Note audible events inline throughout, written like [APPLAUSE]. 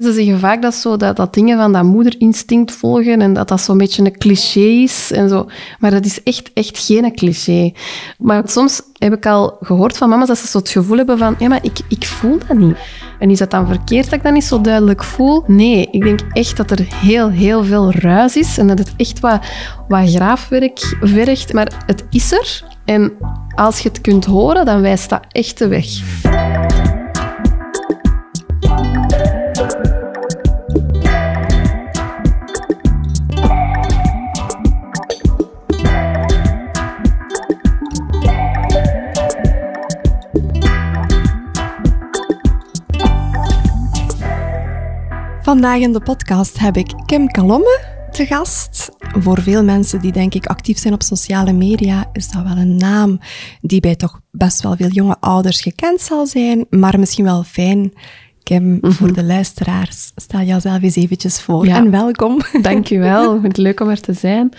Ze zeggen vaak dat, zo, dat, dat dingen van dat moederinstinct volgen en dat dat zo'n beetje een cliché is en zo. Maar dat is echt, echt geen cliché. Maar soms heb ik al gehoord van mama's dat ze zo het gevoel hebben van ja, maar ik, ik voel dat niet. En is dat dan verkeerd dat ik dat niet zo duidelijk voel? Nee, ik denk echt dat er heel, heel veel ruis is en dat het echt wat, wat graafwerk vergt. Maar het is er. En als je het kunt horen, dan wijst dat echt de weg. Vandaag in de podcast heb ik Kim Kalomme te gast. Voor veel mensen die denk ik actief zijn op sociale media, is dat wel een naam die bij toch best wel veel jonge ouders gekend zal zijn, maar misschien wel fijn. Kim, Mhm. voor de luisteraars, stel jezelf eens eventjes voor en welkom. [LAUGHS] Dankjewel, ik vind het leuk om er te zijn.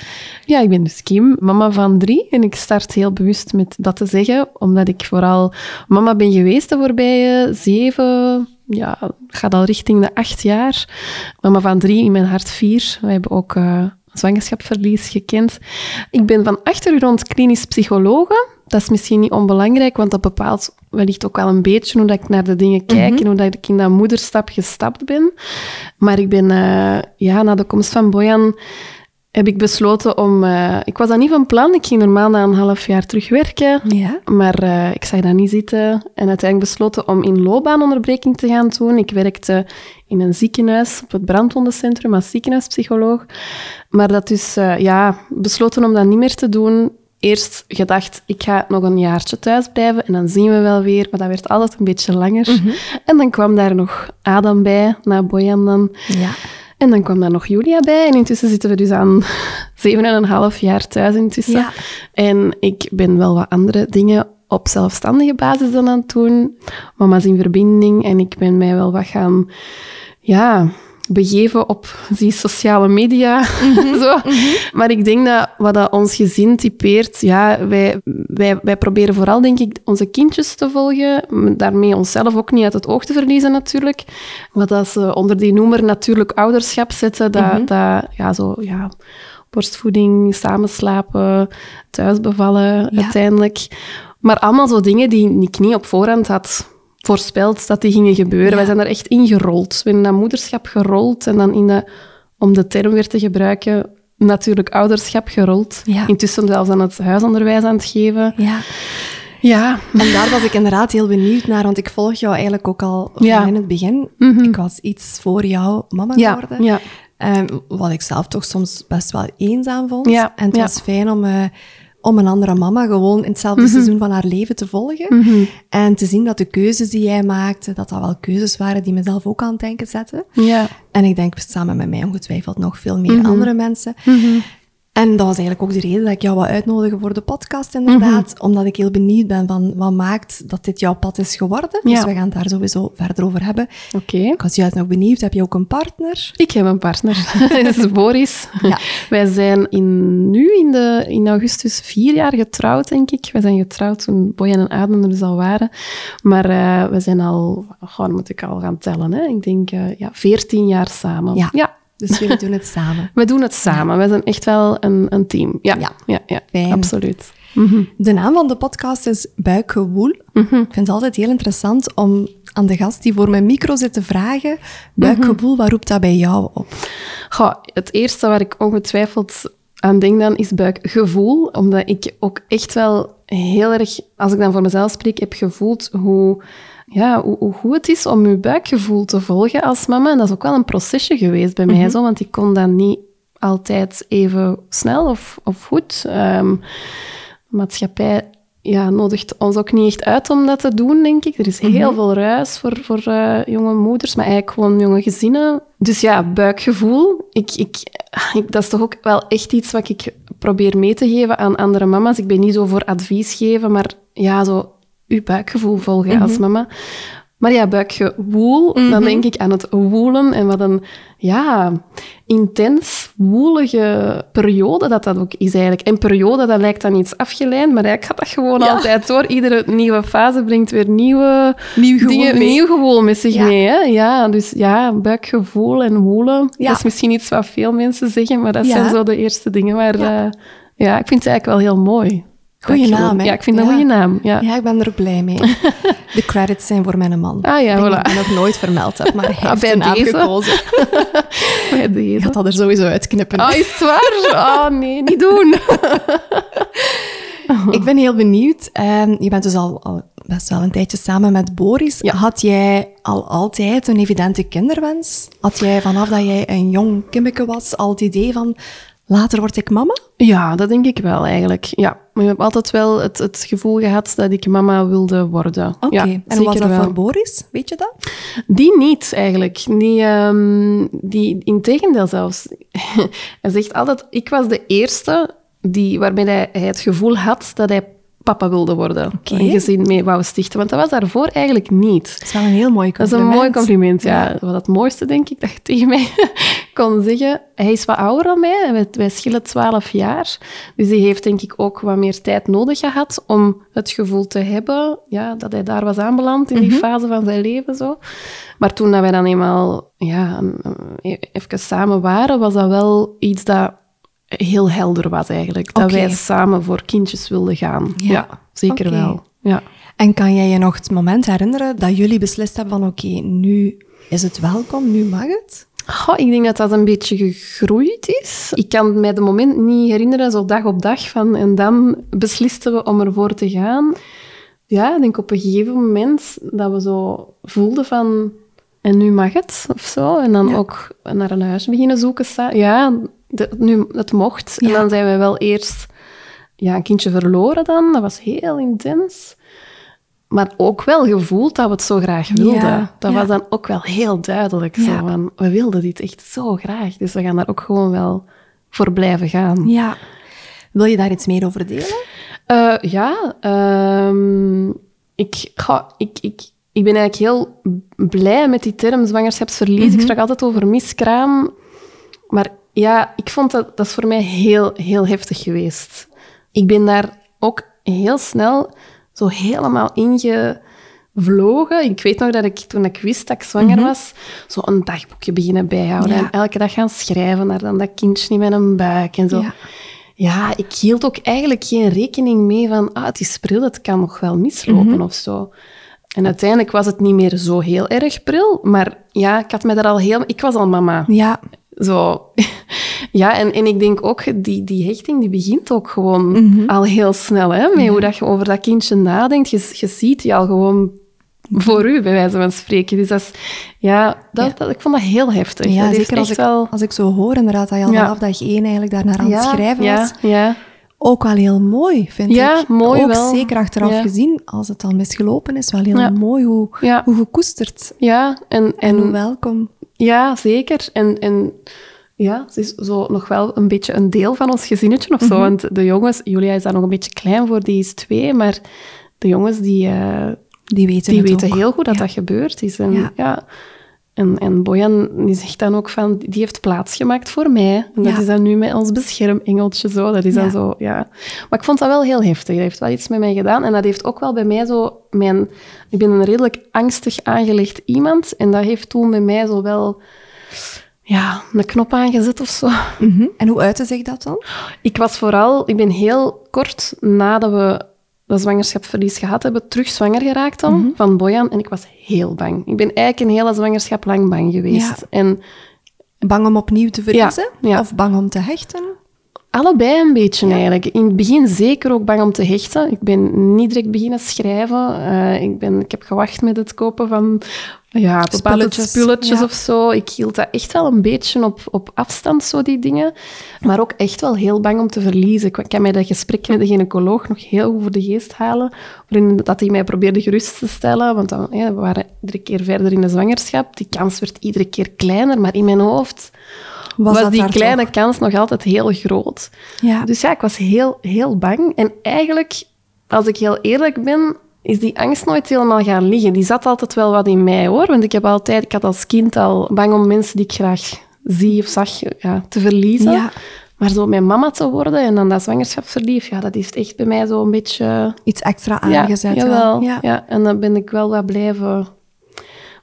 Ja, ik ben dus Kim, mama van drie. En ik start heel bewust met dat te zeggen, omdat ik vooral mama ben geweest de voorbije zeven, ja, gaat al richting de acht jaar. Mama van drie, in mijn hart vier. We hebben ook uh, zwangerschapsverlies gekend. Ik ben van achter u rond klinisch psychologe. Dat is misschien niet onbelangrijk, want dat bepaalt wellicht ook wel een beetje hoe dat ik naar de dingen kijk mm -hmm. en hoe dat ik in dat moederstap gestapt ben. Maar ik ben, uh, ja, na de komst van Bojan heb ik besloten om... Uh, ik was dat niet van plan. Ik ging normaal na een half jaar terugwerken. Ja. Maar uh, ik zag dat niet zitten. En uiteindelijk besloten om in loopbaanonderbreking te gaan doen. Ik werkte in een ziekenhuis, op het brandwondencentrum, als ziekenhuispsycholoog. Maar dat dus, uh, ja, besloten om dat niet meer te doen. Eerst gedacht, ik ga nog een jaartje thuis blijven en dan zien we wel weer. Maar dat werd altijd een beetje langer. Mm -hmm. En dan kwam daar nog Adam bij, na Boyan dan. Ja. En dan kwam daar nog Julia bij. En intussen zitten we dus aan [LAUGHS] zeven en een half jaar thuis intussen. Ja. En ik ben wel wat andere dingen op zelfstandige basis dan aan het doen. Mama's in verbinding. En ik ben mij wel wat gaan... Ja, begeven op die sociale media. Mm -hmm, [LAUGHS] Zo. Mm -hmm. Maar ik denk dat wat dat ons gezin typeert, ja, wij, wij, wij proberen vooral, denk ik, onze kindjes te volgen. Daarmee onszelf ook niet uit het oog te verliezen, natuurlijk. Wat dat ze onder die noemer natuurlijk ouderschap zetten, dat, mm -hmm. dat ja, zo, ja, borstvoeding, samenslapen, thuisbevallen, ja. uiteindelijk. Maar allemaal zo dingen die ik niet op voorhand had voorspeld dat die gingen gebeuren. Ja. Wij zijn er echt ingerold. We hebben dat moederschap gerold en dan in de, om de term weer te gebruiken, natuurlijk ouderschap gerold. Ja. Intussen zelfs aan het huisonderwijs aan het geven. Ja. Ja. En daar was ik inderdaad heel benieuwd naar, want ik volg jou eigenlijk ook al van ja. in het begin. Mm -hmm. Ik was iets voor jou mama ja. geworden. Ja. Um, wat ik zelf toch soms best wel eenzaam vond. Ja. En het was fijn om... Uh, om een andere mama gewoon in hetzelfde mm -hmm. seizoen van haar leven te volgen. Mm -hmm. En te zien dat de keuzes die jij maakte, dat dat wel keuzes waren die mezelf ook aan het denken zetten. Ja. En ik denk samen met mij ongetwijfeld nog veel meer mm -hmm. andere mensen. En dat was eigenlijk ook de reden dat ik jou wou uitnodigen voor de podcast, inderdaad. Mhm. Omdat ik heel benieuwd ben van wat maakt dat dit jouw pad is geworden. Ja. Dus we gaan het daar sowieso verder over hebben. Oké. Okay. Ik was juist nog benieuwd, heb je ook een partner? Ik heb een partner. [LAUGHS] dat is Boris. Ja. Wij zijn in, nu in, de, in augustus vier jaar getrouwd, denk ik. Wij zijn getrouwd toen Boyan en Adam er dus al waren. Maar uh, we zijn al, oh, moet ik al gaan tellen, hè? ik denk uh, ja, veertien jaar samen. Ja. ja. Dus jullie doen het samen. We doen het samen. We zijn echt wel een, een team. Ja, ja. ja, ja Fijn. absoluut. Mm -hmm. De naam van de podcast is Buikgewoel. Mm -hmm. Ik vind het altijd heel interessant om aan de gast die voor mijn micro zit te vragen, buikgewoel, mm -hmm. wat roept dat bij jou op? Goh, het eerste waar ik ongetwijfeld aan denk dan is buikgevoel. Omdat ik ook echt wel heel erg, als ik dan voor mezelf spreek, heb gevoeld hoe ja, hoe, hoe, goed het is om je buikgevoel te volgen als mama. En dat is ook wel een procesje geweest bij mm -hmm. mij, zo, want ik kon dat niet altijd even snel of, of goed. Um, de maatschappij ja, nodigt ons ook niet echt uit om dat te doen, denk ik. Er is heel mm -hmm. veel ruis voor, voor uh, jonge moeders, maar eigenlijk gewoon jonge gezinnen. Dus ja, buikgevoel. Ik, ik, ik, dat is toch ook wel echt iets wat ik probeer mee te geven aan andere mama's. Ik ben niet zo voor advies geven, maar ja, zo uw buikgevoel volgen mm -hmm. als mama. Maar ja, buikgewoel, dan Mhm. denk ik aan het woelen en wat een ja, intens woelige periode dat dat ook is eigenlijk. En periode, dat lijkt dan iets afgeleid, maar eigenlijk gaat dat gewoon Ja. altijd door. Iedere nieuwe fase brengt weer nieuwe Nieuw dingen, mee. nieuw gewoel met zich Ja. mee. Hè? Ja, dus ja, buikgevoel en woelen, Ja. dat is misschien iets wat veel mensen zeggen, maar dat zijn zo de eerste dingen waar... Ja, ja ik vind het eigenlijk wel heel mooi. Goeie Buikgewoel. naam, hè? Ja, ik vind dat Ja. een goede naam. Ja. Ja, ik ben er ook blij mee. [LAUGHS] De credits zijn voor mijn man. Ah ja, Ik voilà. ik nog nooit vermeld heb, maar [LAUGHS] hij Ah, heeft naam deze. gekozen. [LAUGHS] Bij Ik deze. ga dat er sowieso uitknippen. Oh, is het waar? Oh, nee, niet doen. Ik ben heel benieuwd. Ehm, je bent dus al, al best wel een tijdje samen met Boris. Ja. Had jij al altijd een evidente kinderwens? Had jij vanaf dat jij een jong kimmeke was al het idee van later word ik mama? Ja, dat denk ik wel eigenlijk. Ja, maar ik heb altijd wel het, het gevoel gehad dat ik mama wilde worden. Oké. Ja, en was dat wel. voor Boris? Weet je dat? Die niet, eigenlijk. Die, ehm die integendeel zelfs. [LAUGHS] hij zegt altijd, ik was de eerste die, waarbij hij, hij het gevoel had dat hij papa wilde worden. Oké. Een gezin mee wou stichten. Want dat was daarvoor eigenlijk niet. Dat is wel een heel mooi Dat is compliment. een mooi compliment, ja. Wat het mooiste, denk ik, dat je tegen mij [LAUGHS] kon zeggen. Hij is wat ouder dan mij. Wij, wij schillen twaalf jaar. Dus hij heeft, denk ik, ook wat meer tijd nodig gehad om het gevoel te hebben ja, dat hij daar was aanbeland in die fase van zijn leven. Zo. Maar toen dat wij dan eenmaal ja, even samen waren, was dat wel iets dat heel helder was eigenlijk. Dat wij samen voor kindjes wilden gaan. Ja. Ja, zeker wel. Ja. En kan jij je nog het moment herinneren dat jullie beslist hebben van oké, nu is het welkom, nu mag het? Goh, ik denk dat dat een beetje gegroeid is. Ik kan mij de moment niet herinneren, zo dag op dag, van en dan beslisten we om ervoor te gaan. Ja, ik denk op een gegeven moment dat we zo voelden van en nu mag het, of zo. En dan Ja. ook naar een huis beginnen zoeken. Ja, de- nu, het mocht. En dan zijn we wel eerst ja, een kindje verloren dan. Dat was heel intens. Maar ook wel gevoeld dat we het zo graag wilden. Ja, dat was dan ook wel heel duidelijk. Zo van, we wilden dit echt zo graag. Dus we gaan daar ook gewoon wel voor blijven gaan. Ja. Wil je daar iets meer over delen? Eh, ja, ehm, ik, ga, ik, ik, ik ben eigenlijk heel blij met die term zwangerschapsverlies. Ik sprak altijd over miskraam. Maar ja, ik vond dat, dat is voor mij heel, heel heftig geweest. Ik ben daar ook heel snel zo helemaal ingevlogen. Ik weet nog dat ik, toen ik wist dat ik zwanger was, zo een dagboekje beginnen bijhouden. Ja. En elke dag gaan schrijven naar dan dat kindje in mijn buik en zo. Ja. Ja, ik hield ook eigenlijk geen rekening mee van, ah, het is pril, het kan nog wel mislopen Mhm. of zo. En uiteindelijk was het niet meer zo heel erg pril, maar ja, ik had me daar al heel... Ik was al mama. Ja. Zo. [LAUGHS] Ja, en, en ik denk ook, die, die hechting die begint ook gewoon Mhm. al heel snel, hè, met hoe dat je over dat kindje nadenkt. Je, je ziet die al gewoon voor u, bij wijze van spreken. Dus dat is, ja, dat, Ja. Dat, ik vond dat heel heftig. Ja, dat zeker als ik, wel... als ik zo hoor, inderdaad, dat je al Ja. vanaf dag één eigenlijk daarnaar aan het ja, schrijven ja, was. Ja, Ook wel heel mooi, vind Ja, ik. mooi ook wel. zeker achteraf Ja. gezien, als het al misgelopen is, wel heel Ja. mooi hoe, hoe gekoesterd ja, en, en hoe welkom. ja, zeker. En, en ja, ze is zo nog wel een beetje een deel van ons gezinnetje of zo. Mhm. Want de jongens, Julia is daar nog een beetje klein voor, die is twee, maar de jongens die, eh, Die weten die weten ook. heel goed dat dat gebeurd is. En, Ja. En, en Bojan die zegt dan ook van, die heeft plaats gemaakt voor mij. En dat Ja. is dan nu met ons beschermengeltje zo. Dat is Ja. dan zo, ja. Maar ik vond dat wel heel heftig. Dat heeft wel iets met mij gedaan. En dat heeft ook wel bij mij zo mijn... Ik ben een redelijk angstig aangelegd iemand. En dat heeft toen bij mij zo wel... Ja, een knop aangezet of zo. Mhm. En hoe uitte zich dat dan? Ik was vooral, ik ben heel kort nadat we dat zwangerschapsverlies gehad hebben, terug zwanger geraakt dan, Mhm. van Bojan. En ik was heel bang. Ik ben eigenlijk een hele zwangerschap lang bang geweest. Ja. En Bang om opnieuw te verliezen? ja. Of bang om te hechten? Allebei een beetje eigenlijk. In het begin zeker ook bang om te hechten. Ik ben niet direct beginnen schrijven. Eh, ik, ben, ik heb gewacht met het kopen van ja, bepaalde Spulletjes. spulletjes Ja. of zo. Ik hield dat echt wel een beetje op, op afstand, zo die dingen. Maar ook echt wel heel bang om te verliezen. Ik kan mij dat gesprek met de gynaecoloog nog heel goed voor de geest halen. Waarin dat hij mij probeerde gerust te stellen. Want dan, ja, we waren iedere keer verder in de zwangerschap. Die kans werd iedere keer kleiner. Maar in mijn hoofd was, die kleine toch? kans nog altijd heel groot. Ja. Dus ja, ik was heel, heel bang. En eigenlijk, als ik heel eerlijk ben, is die angst nooit helemaal gaan liggen. Die zat altijd wel wat in mij, hoor. Want ik heb altijd... Ik had als kind al bang om mensen die ik graag zie of zag ja, te verliezen. Ja. Maar zo met mama te worden en dan dat zwangerschapsverlief, ja, dat heeft echt bij mij zo een beetje... Iets extra aangezet. Ja, wel. jawel. Ja. Ja. en dan ben ik wel wat blijven...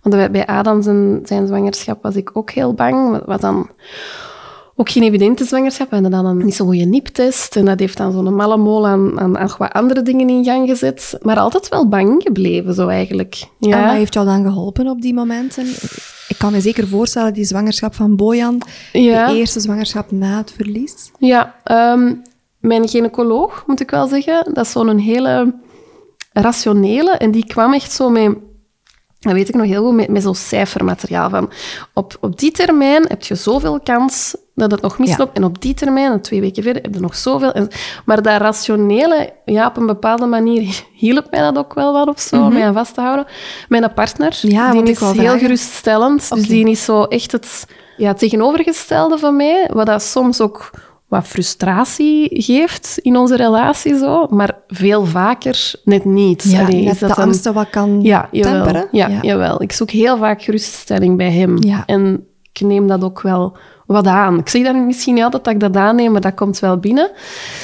Want bij- Adam zijn, zijn zwangerschap was ik ook heel bang. Wat- Wat dan ook geen evidente zwangerschap. We hadden dan een niet zo'n goede niptest. En dat heeft dan zo'n malle mol aan, aan, aan wat andere dingen in gang gezet. Maar altijd wel bang gebleven, zo eigenlijk. En Ja, wat heeft jou dan geholpen op die momenten? Ik kan me zeker voorstellen, die zwangerschap van Bojan, ja. de eerste zwangerschap na het verlies. Ja, ehm, mijn gynaecoloog, moet ik wel zeggen, dat is zo'n hele rationele. En die kwam echt zo met, dat weet ik nog heel goed, met, met zo'n cijfermateriaal. Van op, op die termijn heb je zoveel kans dat het nog misloopt. En op die termijn, en twee weken verder, heb je nog zoveel. En, maar dat rationele, ja, op een bepaalde manier [LAUGHS] hielp mij dat ook wel wat of zo, om mij aan vast te houden. Mijn partner, Ja, die is heel vragen. geruststellend. Dus die is zo echt het, ja, het tegenovergestelde van mij, wat dat soms ook wat frustratie geeft in onze relatie, zo, maar veel vaker net niet. Ja, Allee, net is dat de angsten wat kan ja, jawel. temperen. Ja, Ja. jawel. Ik zoek heel vaak geruststelling bij hem. Ja. En ik neem dat ook wel wat aan. Ik zeg dan misschien niet altijd dat ik dat aanneem, maar dat komt wel binnen.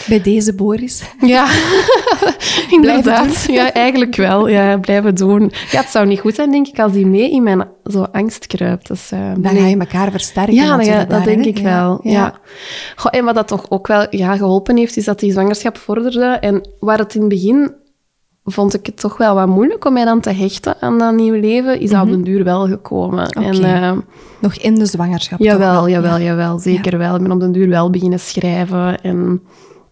Bij deze Boris. Ja, [LAUGHS] inderdaad. Ja, eigenlijk wel. Ja, blijven doen. Ja, het zou niet goed zijn, denk ik, als die mee in mijn zo angst kruipt. Dus, Dan nee. ga je elkaar versterken Ja, dat, natuurlijk dat daar, denk ik wel. Ja. Goh, en wat dat toch ook wel ja, geholpen heeft, is dat die zwangerschap vorderde. En waar het in het begin vond ik het toch wel wat moeilijk om mij dan te hechten aan dat nieuwe leven, is dat op den duur wel gekomen. En, eh, Nog in de zwangerschap. jawel, wel? jawel, Ja. jawel, zeker wel. Ik ben op den duur wel beginnen schrijven en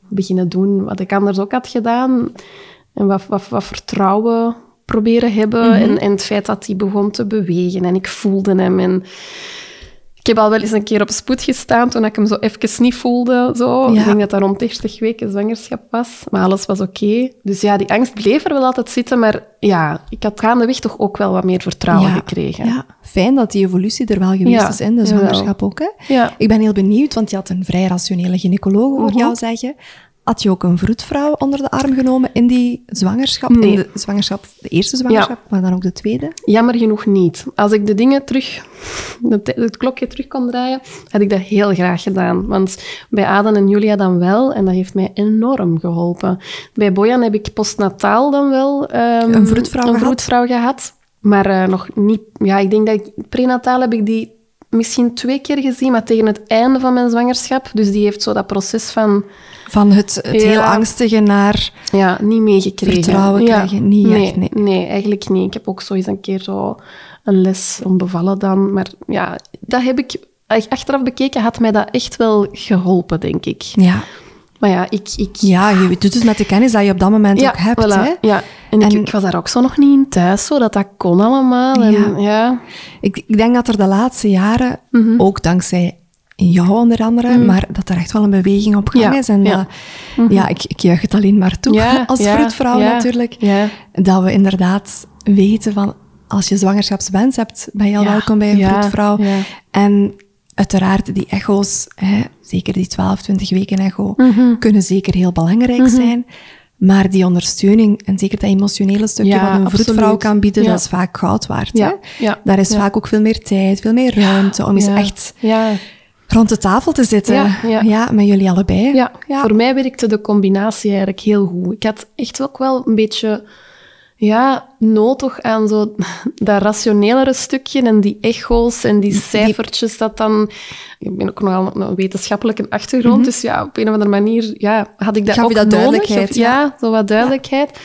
beginnen doen wat ik anders ook had gedaan. En wat, wat, wat vertrouwen proberen hebben. Mhm. en, en het feit dat hij begon te bewegen en ik voelde hem. En ik heb al wel eens een keer op spoed gestaan toen ik hem zo even niet voelde. Zo. Ja. Ik denk dat dat rond 30 weken zwangerschap was. Maar alles was oké. Dus ja, die angst bleef er wel altijd zitten. Maar ja, ik had gaandeweg toch ook wel wat meer vertrouwen Ja. gekregen. Ja, fijn dat die evolutie er wel geweest Ja, is in de zwangerschap ook. Hè? Ja. Ik ben heel benieuwd, want je had een vrij rationele gynaecoloog, hoor Mhm. jou zeggen. Had je ook een vroedvrouw onder de arm genomen in die zwangerschap? Nee. In de zwangerschap, de eerste zwangerschap, maar dan ook de tweede? Jammer genoeg niet. Als ik de dingen terug, het klokje terug kon draaien, had ik dat heel graag gedaan. Want bij Aden en Julia dan wel, en dat heeft mij enorm geholpen. Bij Bojan heb ik postnataal dan wel ehm, Een vroedvrouw een gehad? vroedvrouw gehad. Maar eh, nog niet... Ja, ik denk dat ik... Prenataal heb ik die misschien twee keer gezien, maar tegen het einde van mijn zwangerschap. Dus die heeft zo dat proces van... Van het, het Ja. heel angstige naar... Ja, niet meegekregen. Vertrouwen ja. krijgen, niet nee, echt, nee. nee, eigenlijk niet. Ik heb ook zo eens een keer zo een les om bevallen dan. Maar ja, dat heb ik... Achteraf bekeken had mij dat echt wel geholpen, denk ik. Ja. Maar ja, ik... ik ja, je doet het met de kennis dat je op dat moment ook hebt. voilà. Hè? Ja, en, ik, En- ik was daar ook zo nog niet in thuis, zo, dat dat kon allemaal. En, Ja. ja. Ik, ik denk dat er de laatste jaren, Mhm. ook dankzij jou onder andere, maar dat er echt wel een beweging op gang Ja, is. En ja. dat- ja, ik, ik juich het alleen maar toe, Ja, [LAUGHS] als vroedvrouw ja, natuurlijk. Ja. Dat we inderdaad weten van, als je zwangerschapswens hebt, ben je al welkom bij een vroedvrouw. En uiteraard, die echo's, hè, zeker die 12, 20 weken echo, Mhm. kunnen zeker heel belangrijk zijn. Maar die ondersteuning, en zeker dat emotionele stukje Ja, wat een vroedvrouw kan bieden, Ja. dat is vaak goud waard. Ja, Daar is vaak ook veel meer tijd, veel meer ruimte om eens echt Ja. Rond de tafel te zitten. Ja, ja. met jullie allebei. Ja, voor mij werkte de combinatie eigenlijk heel goed. Ik had echt ook wel een beetje ja, nood toch aan zo [LAUGHS] dat rationelere stukje en die echo's en die cijfertjes dat dan... Ik ben ook nogal een wetenschappelijke achtergrond, dus ja, op een of andere manier ja, had ik dat Gaf ook je dat nodig. duidelijkheid, Of- ja, zo wat duidelijkheid.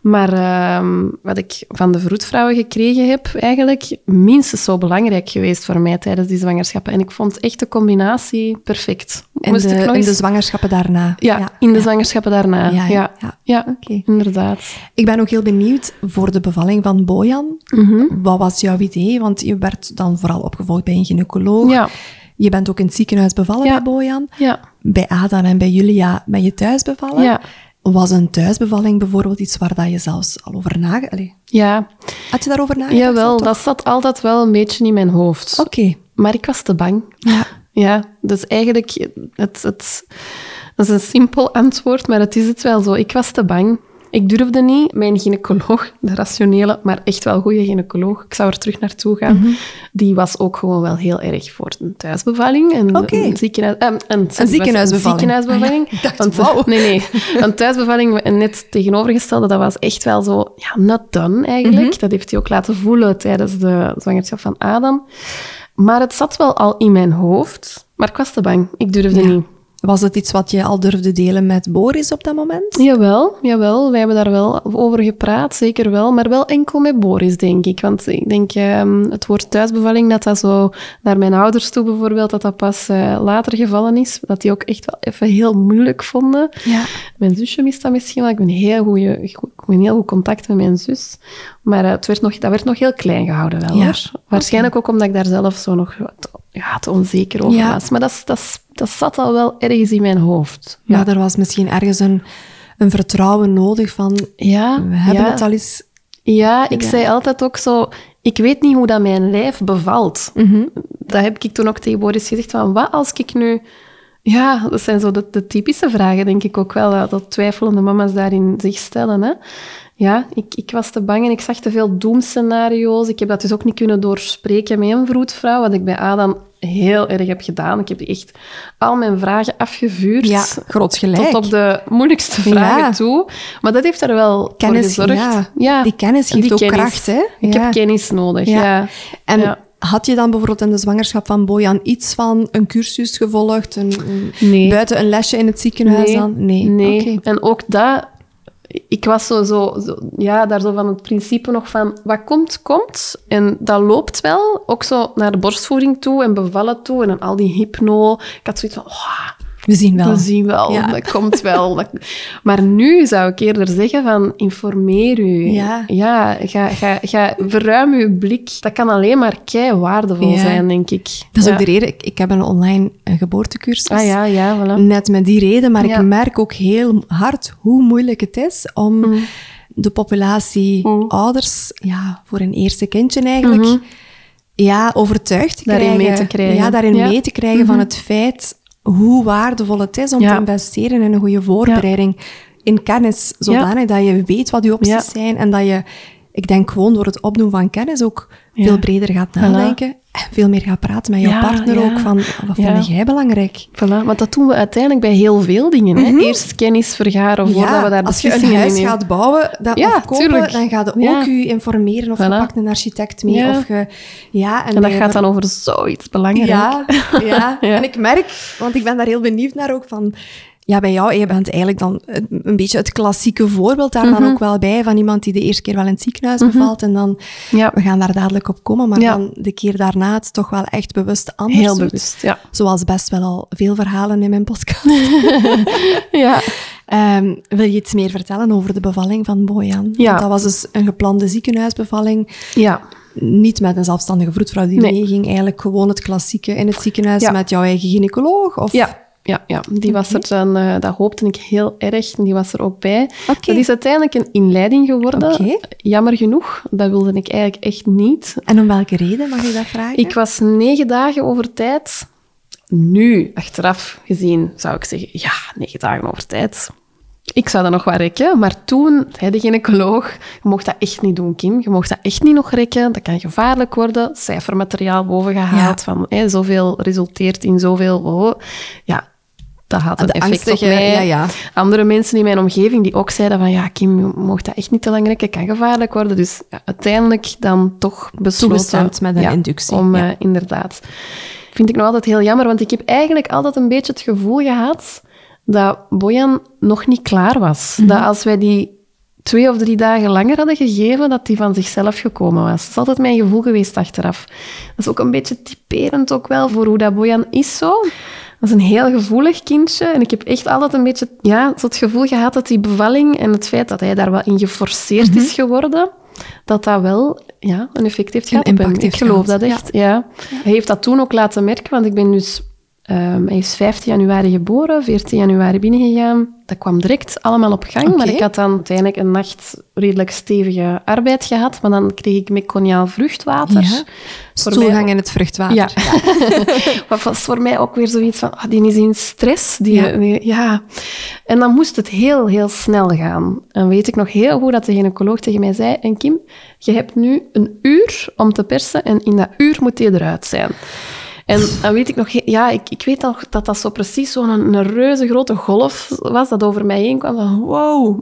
Maar ehm, wat ik van de vroedvrouwen gekregen heb, eigenlijk minstens zo belangrijk geweest voor mij tijdens die zwangerschappen. En ik vond echt de combinatie perfect. In Moest de, ik nog in de zwangerschappen daarna. ja, in de zwangerschappen daarna. Ja, Ja, ja, inderdaad. Ik ben ook heel benieuwd voor de bevalling van Bojan. Mhm. Wat was jouw idee? Want je werd dan vooral opgevolgd bij een gynaecoloog. Ja, Je bent ook in het ziekenhuis bevallen bij Bojan. ja, Bij Adam en bij Julia ben je thuis bevallen. ja. Was een thuisbevalling bijvoorbeeld iets waar dat je zelfs al over nagedacht ja. Had je daarover nagedacht? Jawel, dat zat altijd wel een beetje in mijn hoofd. Oké. Maar ik was te bang. Ja. Ja, dus eigenlijk, het, het, dat is een simpel antwoord, maar het is het wel zo. Ik was te bang. Ik durfde niet. Mijn gynaecoloog, de rationele, maar echt wel goede gynaecoloog, ik zou er terug naartoe gaan, Mhm. die was ook gewoon wel heel erg voor een thuisbevalling. En Oké. een, ziekenhuis, eh, een, Een ziekenhuisbevalling. ziekenhuisbevalling. Ah [LAUGHS] ja, ik dacht, Want. Nee, nee. Een thuisbevalling, net tegenovergestelde, dat was echt wel zo, ja, not done eigenlijk. Mhm. Dat heeft hij ook laten voelen tijdens de zwangerschap van Adam. Maar het zat wel al in mijn hoofd, maar ik was te bang. Ik durfde Ja. niet. Was het iets wat je al durfde delen met Boris op dat moment? Jawel, jawel. Wij hebben daar wel over gepraat, zeker wel. Maar wel enkel met Boris, denk ik. Want ik denk, ehm, het woord thuisbevalling, dat dat zo naar mijn ouders toe bijvoorbeeld, dat dat pas eh, later gevallen is. Dat die ook echt wel even heel moeilijk vonden. Ja. Mijn zusje mist dat misschien wel. Ik ben heel ik ben heel goed contact met mijn zus. Maar eh, het werd nog, dat werd nog heel klein gehouden wel, Ja. hoor. Waarschijnlijk ook omdat ik daar zelf zo nog wat, ja, te onzeker over Ja. was. Maar dat, dat, dat zat al wel ergens in mijn hoofd. Ja, er was misschien ergens een, een vertrouwen nodig van... Ja, We hebben ja. het al eens... Ja, ik Ja. zei altijd ook zo... Ik weet niet hoe dat mijn lijf bevalt. Mhm. Dat heb ik toen ook tegen Boris gezegd. Van, wat als ik nu... Ja, dat zijn zo de, de typische vragen, denk ik ook wel. Dat, dat twijfelende mama's daarin zich stellen. Hè. Ja, ik, ik was te bang en ik zag te veel doemscenario's. Ik heb dat dus ook niet kunnen doorspreken met een vroedvrouw, wat ik bij Adam heel erg heb gedaan. Ik heb echt al mijn vragen afgevuurd. Ja, groot gelijk. Tot op de moeilijkste vragen Ja. toe. Maar dat heeft er wel Kennis, voor gezorgd. ja. Die kennis geeft ook kracht, hè? Ik Ja. heb kennis nodig, Ja. ja. En Ja. had je dan bijvoorbeeld in de zwangerschap van Bojan iets van een cursus gevolgd? Een, een- Nee. Buiten een lesje in het ziekenhuis dan? Nee. Nee. En ook dat... Ik was zo, zo, zo, ja, daar zo van het principe nog van, wat komt, komt. En dat loopt wel, ook zo naar de borstvoeding toe en bevallen toe. En al die hypno. Ik had zoiets van, We zien wel. we zien wel, Ja. dat komt wel. Dat- Maar nu zou ik eerder zeggen van, informeer u. Ja. ja ga, ga, ga, verruim uw blik. Dat kan alleen maar kei waardevol Ja. zijn, denk ik. Dat is ook de reden. Ik, ik heb een online eh, geboortecursus. Ah ja, ja, voilà. Net met die reden, maar ik merk ook heel hard hoe moeilijk het is om Mm. de populatie Mm. ouders, ja, voor een eerste kindje eigenlijk, Mhm. ja, overtuigd te Daarin krijgen. mee te krijgen. Ja, daarin Ja. Mhm. mee te krijgen van het feit hoe waardevol het is om Ja. te investeren in een goede voorbereiding, in kennis, zodanig dat je weet wat je opties zijn en dat je, ik denk gewoon door het opdoen van kennis ook veel breder gaat nadenken. en veel meer gaat praten met je Ja, partner ja. ook van, wat Ja. vind jij belangrijk? Voilà, want dat doen we uiteindelijk bij heel veel dingen. Hè? Eerst kennis vergaren voordat we daar Mhm. als je een huis gaat bouwen dat, of kopen, tuurlijk. dan ga je ook je informeren of je pakt een architect mee. Of je, ja, En dat gaat dan over zoiets belangrijks. Ja. [LAUGHS] Ja. en ik merk, want ik ben daar heel benieuwd naar ook van... Ja, bij jou, je bent eigenlijk dan een beetje het klassieke voorbeeld daar Mhm. dan ook wel bij, van iemand die de eerste keer wel in het ziekenhuis bevalt en dan, Ja. we gaan daar dadelijk op komen, maar Ja. dan de keer daarna het toch wel echt bewust anders Heel doet. bewust, ja. Zoals best wel al veel verhalen in mijn podcast. [LAUGHS] ja. Ehm, wil je iets meer vertellen over de bevalling van Bojan? Ja. Want dat was dus een geplande ziekenhuisbevalling. Ja. Niet met een zelfstandige vroedvrouw die Nee. meeging. Eigenlijk gewoon het klassieke in het ziekenhuis met jouw eigen gynaecoloog? Of... Ja. Ja, ja, die was er dan, eh, dat hoopte ik heel erg, en die was er ook bij. Dat is uiteindelijk een inleiding geworden. Jammer genoeg, dat wilde ik eigenlijk echt niet. En om welke reden mag je dat vragen? Ik was negen dagen over tijd. Nu, achteraf gezien, zou ik zeggen, ja, negen dagen over tijd. Ik zou dat nog wel rekken, maar toen de gynaecoloog, je mocht dat echt niet doen, Kim. Je mocht dat echt niet nog rekken, dat kan gevaarlijk worden. Cijfermateriaal bovengehaald, Ja. van hè, zoveel resulteert in zoveel... Oh. Ja, dat had een De effect angstige- op mij. ja, ja. Andere mensen in mijn omgeving die ook zeiden van, ja, Kim, je mocht dat echt niet te lang rekken, kan gevaarlijk worden. Dus ja, uiteindelijk dan toch besloten... Met een ja, inductie, Om, ja. eh, inderdaad. Vind ik nog altijd heel jammer, want ik heb eigenlijk altijd een beetje het gevoel gehad dat Bojan nog niet klaar was. Mhm. Dat als wij die twee of drie dagen langer hadden gegeven, dat die van zichzelf gekomen was. Dat is altijd mijn gevoel geweest achteraf. Dat is ook een beetje typerend ook wel voor hoe dat Bojan is zo. Dat is een heel gevoelig kindje. En ik heb echt altijd een beetje ja, het gevoel gehad dat die bevalling en het feit dat hij daar wel in geforceerd is geworden, dat dat wel ja, een effect heeft gehad impact Ik geloof gehad, dat echt, ja. Hij heeft dat toen ook laten merken, want ik ben dus Ehm, hij is 15 januari geboren, 14 januari binnengegaan. Dat kwam direct allemaal op gang. Maar ik had dan uiteindelijk een nacht redelijk stevige arbeid gehad. Maar dan kreeg ik meconiaal vruchtwater. Ja. Stoelgang in het vruchtwater. Ja. Wat [LAUGHS] was voor mij ook weer zoiets van, ah, die is in stress. Die, Ja. die- ja. En dan moest het heel, heel snel gaan. En weet ik nog heel goed dat de gynaecoloog tegen mij zei, en Kim, je hebt nu een uur om te persen en in dat uur moet je eruit zijn. En dan weet ik nog, ja, ik, ik weet nog dat dat zo precies zo'n een, reuze grote golf was dat over mij heen kwam. Van, wow,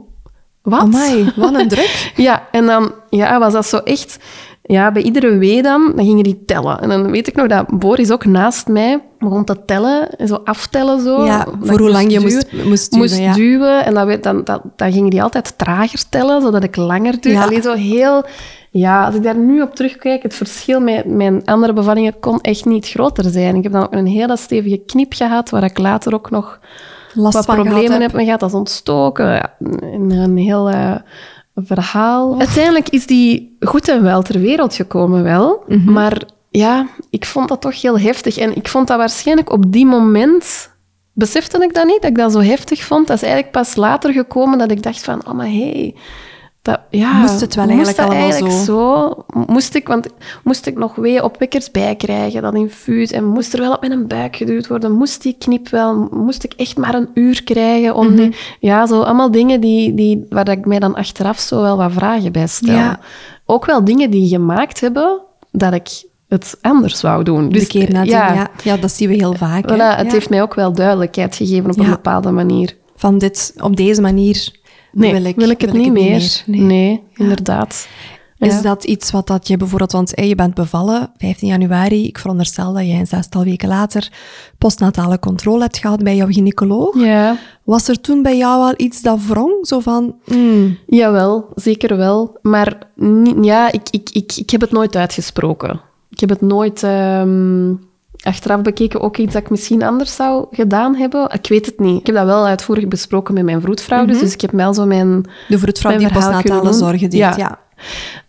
wat? Amai, wat een druk. [LAUGHS] Ja, en dan ja, was dat zo echt... Ja, bij iedere wee dan, dan gingen die tellen. En dan weet ik nog dat Boris ook naast mij begon te tellen, en zo aftellen zo. Ja, voor hoe lang je moest, moest duwen. moest ja. duwen. En dan, dan, dan, dan gingen die altijd trager tellen, zodat ik langer duw. Ja. Alleen zo heel... Ja, als ik daar nu op terugkijk, het verschil met mijn andere bevallingen kon echt niet groter zijn. Ik heb dan ook een hele stevige knip gehad, waar ik later ook nog Last wat problemen heb. heb gehad. Dat is ontstoken. Een, een heel eh, verhaal. Uiteindelijk is die goed en wel ter wereld gekomen wel. Mhm. Maar ja, ik vond dat toch heel heftig. En ik vond dat waarschijnlijk op die moment... Besefte ik dat niet, dat ik dat zo heftig vond. Dat is eigenlijk pas later gekomen dat ik dacht van... Oh, maar hey... Dat, ja, Moest het wel eigenlijk dat allemaal eigenlijk zo? Moest ik, want moest ik nog weeopwekkers bijkrijgen, dat infuus, en moest er wel op mijn buik geduwd worden? Moest die knip wel? Moest ik echt maar een uur krijgen? Om Mhm. die, ja, zo allemaal dingen die, die, waar dat ik mij dan achteraf zo wel wat vragen bij stel. Ja. Ook wel dingen die gemaakt hebben dat ik het anders wou doen. De keer nadien, ja. ja. dat zien we heel vaak. het Ja. heeft mij ook wel duidelijkheid gegeven op een Ja. bepaalde manier. Van dit, op deze manier Nee, wil ik, wil ik het niet meer. Nee. Nee, inderdaad. Is dat iets wat dat je bijvoorbeeld, want je bent bevallen 15 januari, ik veronderstel dat jij een zestal weken later postnatale controle hebt gehad bij jouw gynaecoloog. Ja. Was er toen bij jou al iets dat wrong? Zo van, hmm, Jawel, zeker wel. Maar ja, ik, ik, ik, ik heb het nooit uitgesproken. Ik heb het nooit ehm, achteraf bekeken. Ook iets dat ik misschien anders zou gedaan hebben. Ik weet het niet. Ik heb dat wel uitvoerig besproken met mijn vroedvrouw. dus, dus ik heb wel zo mijn... de vroedvrouw Mijn die postnatale zorgen deed. Ja. Ja.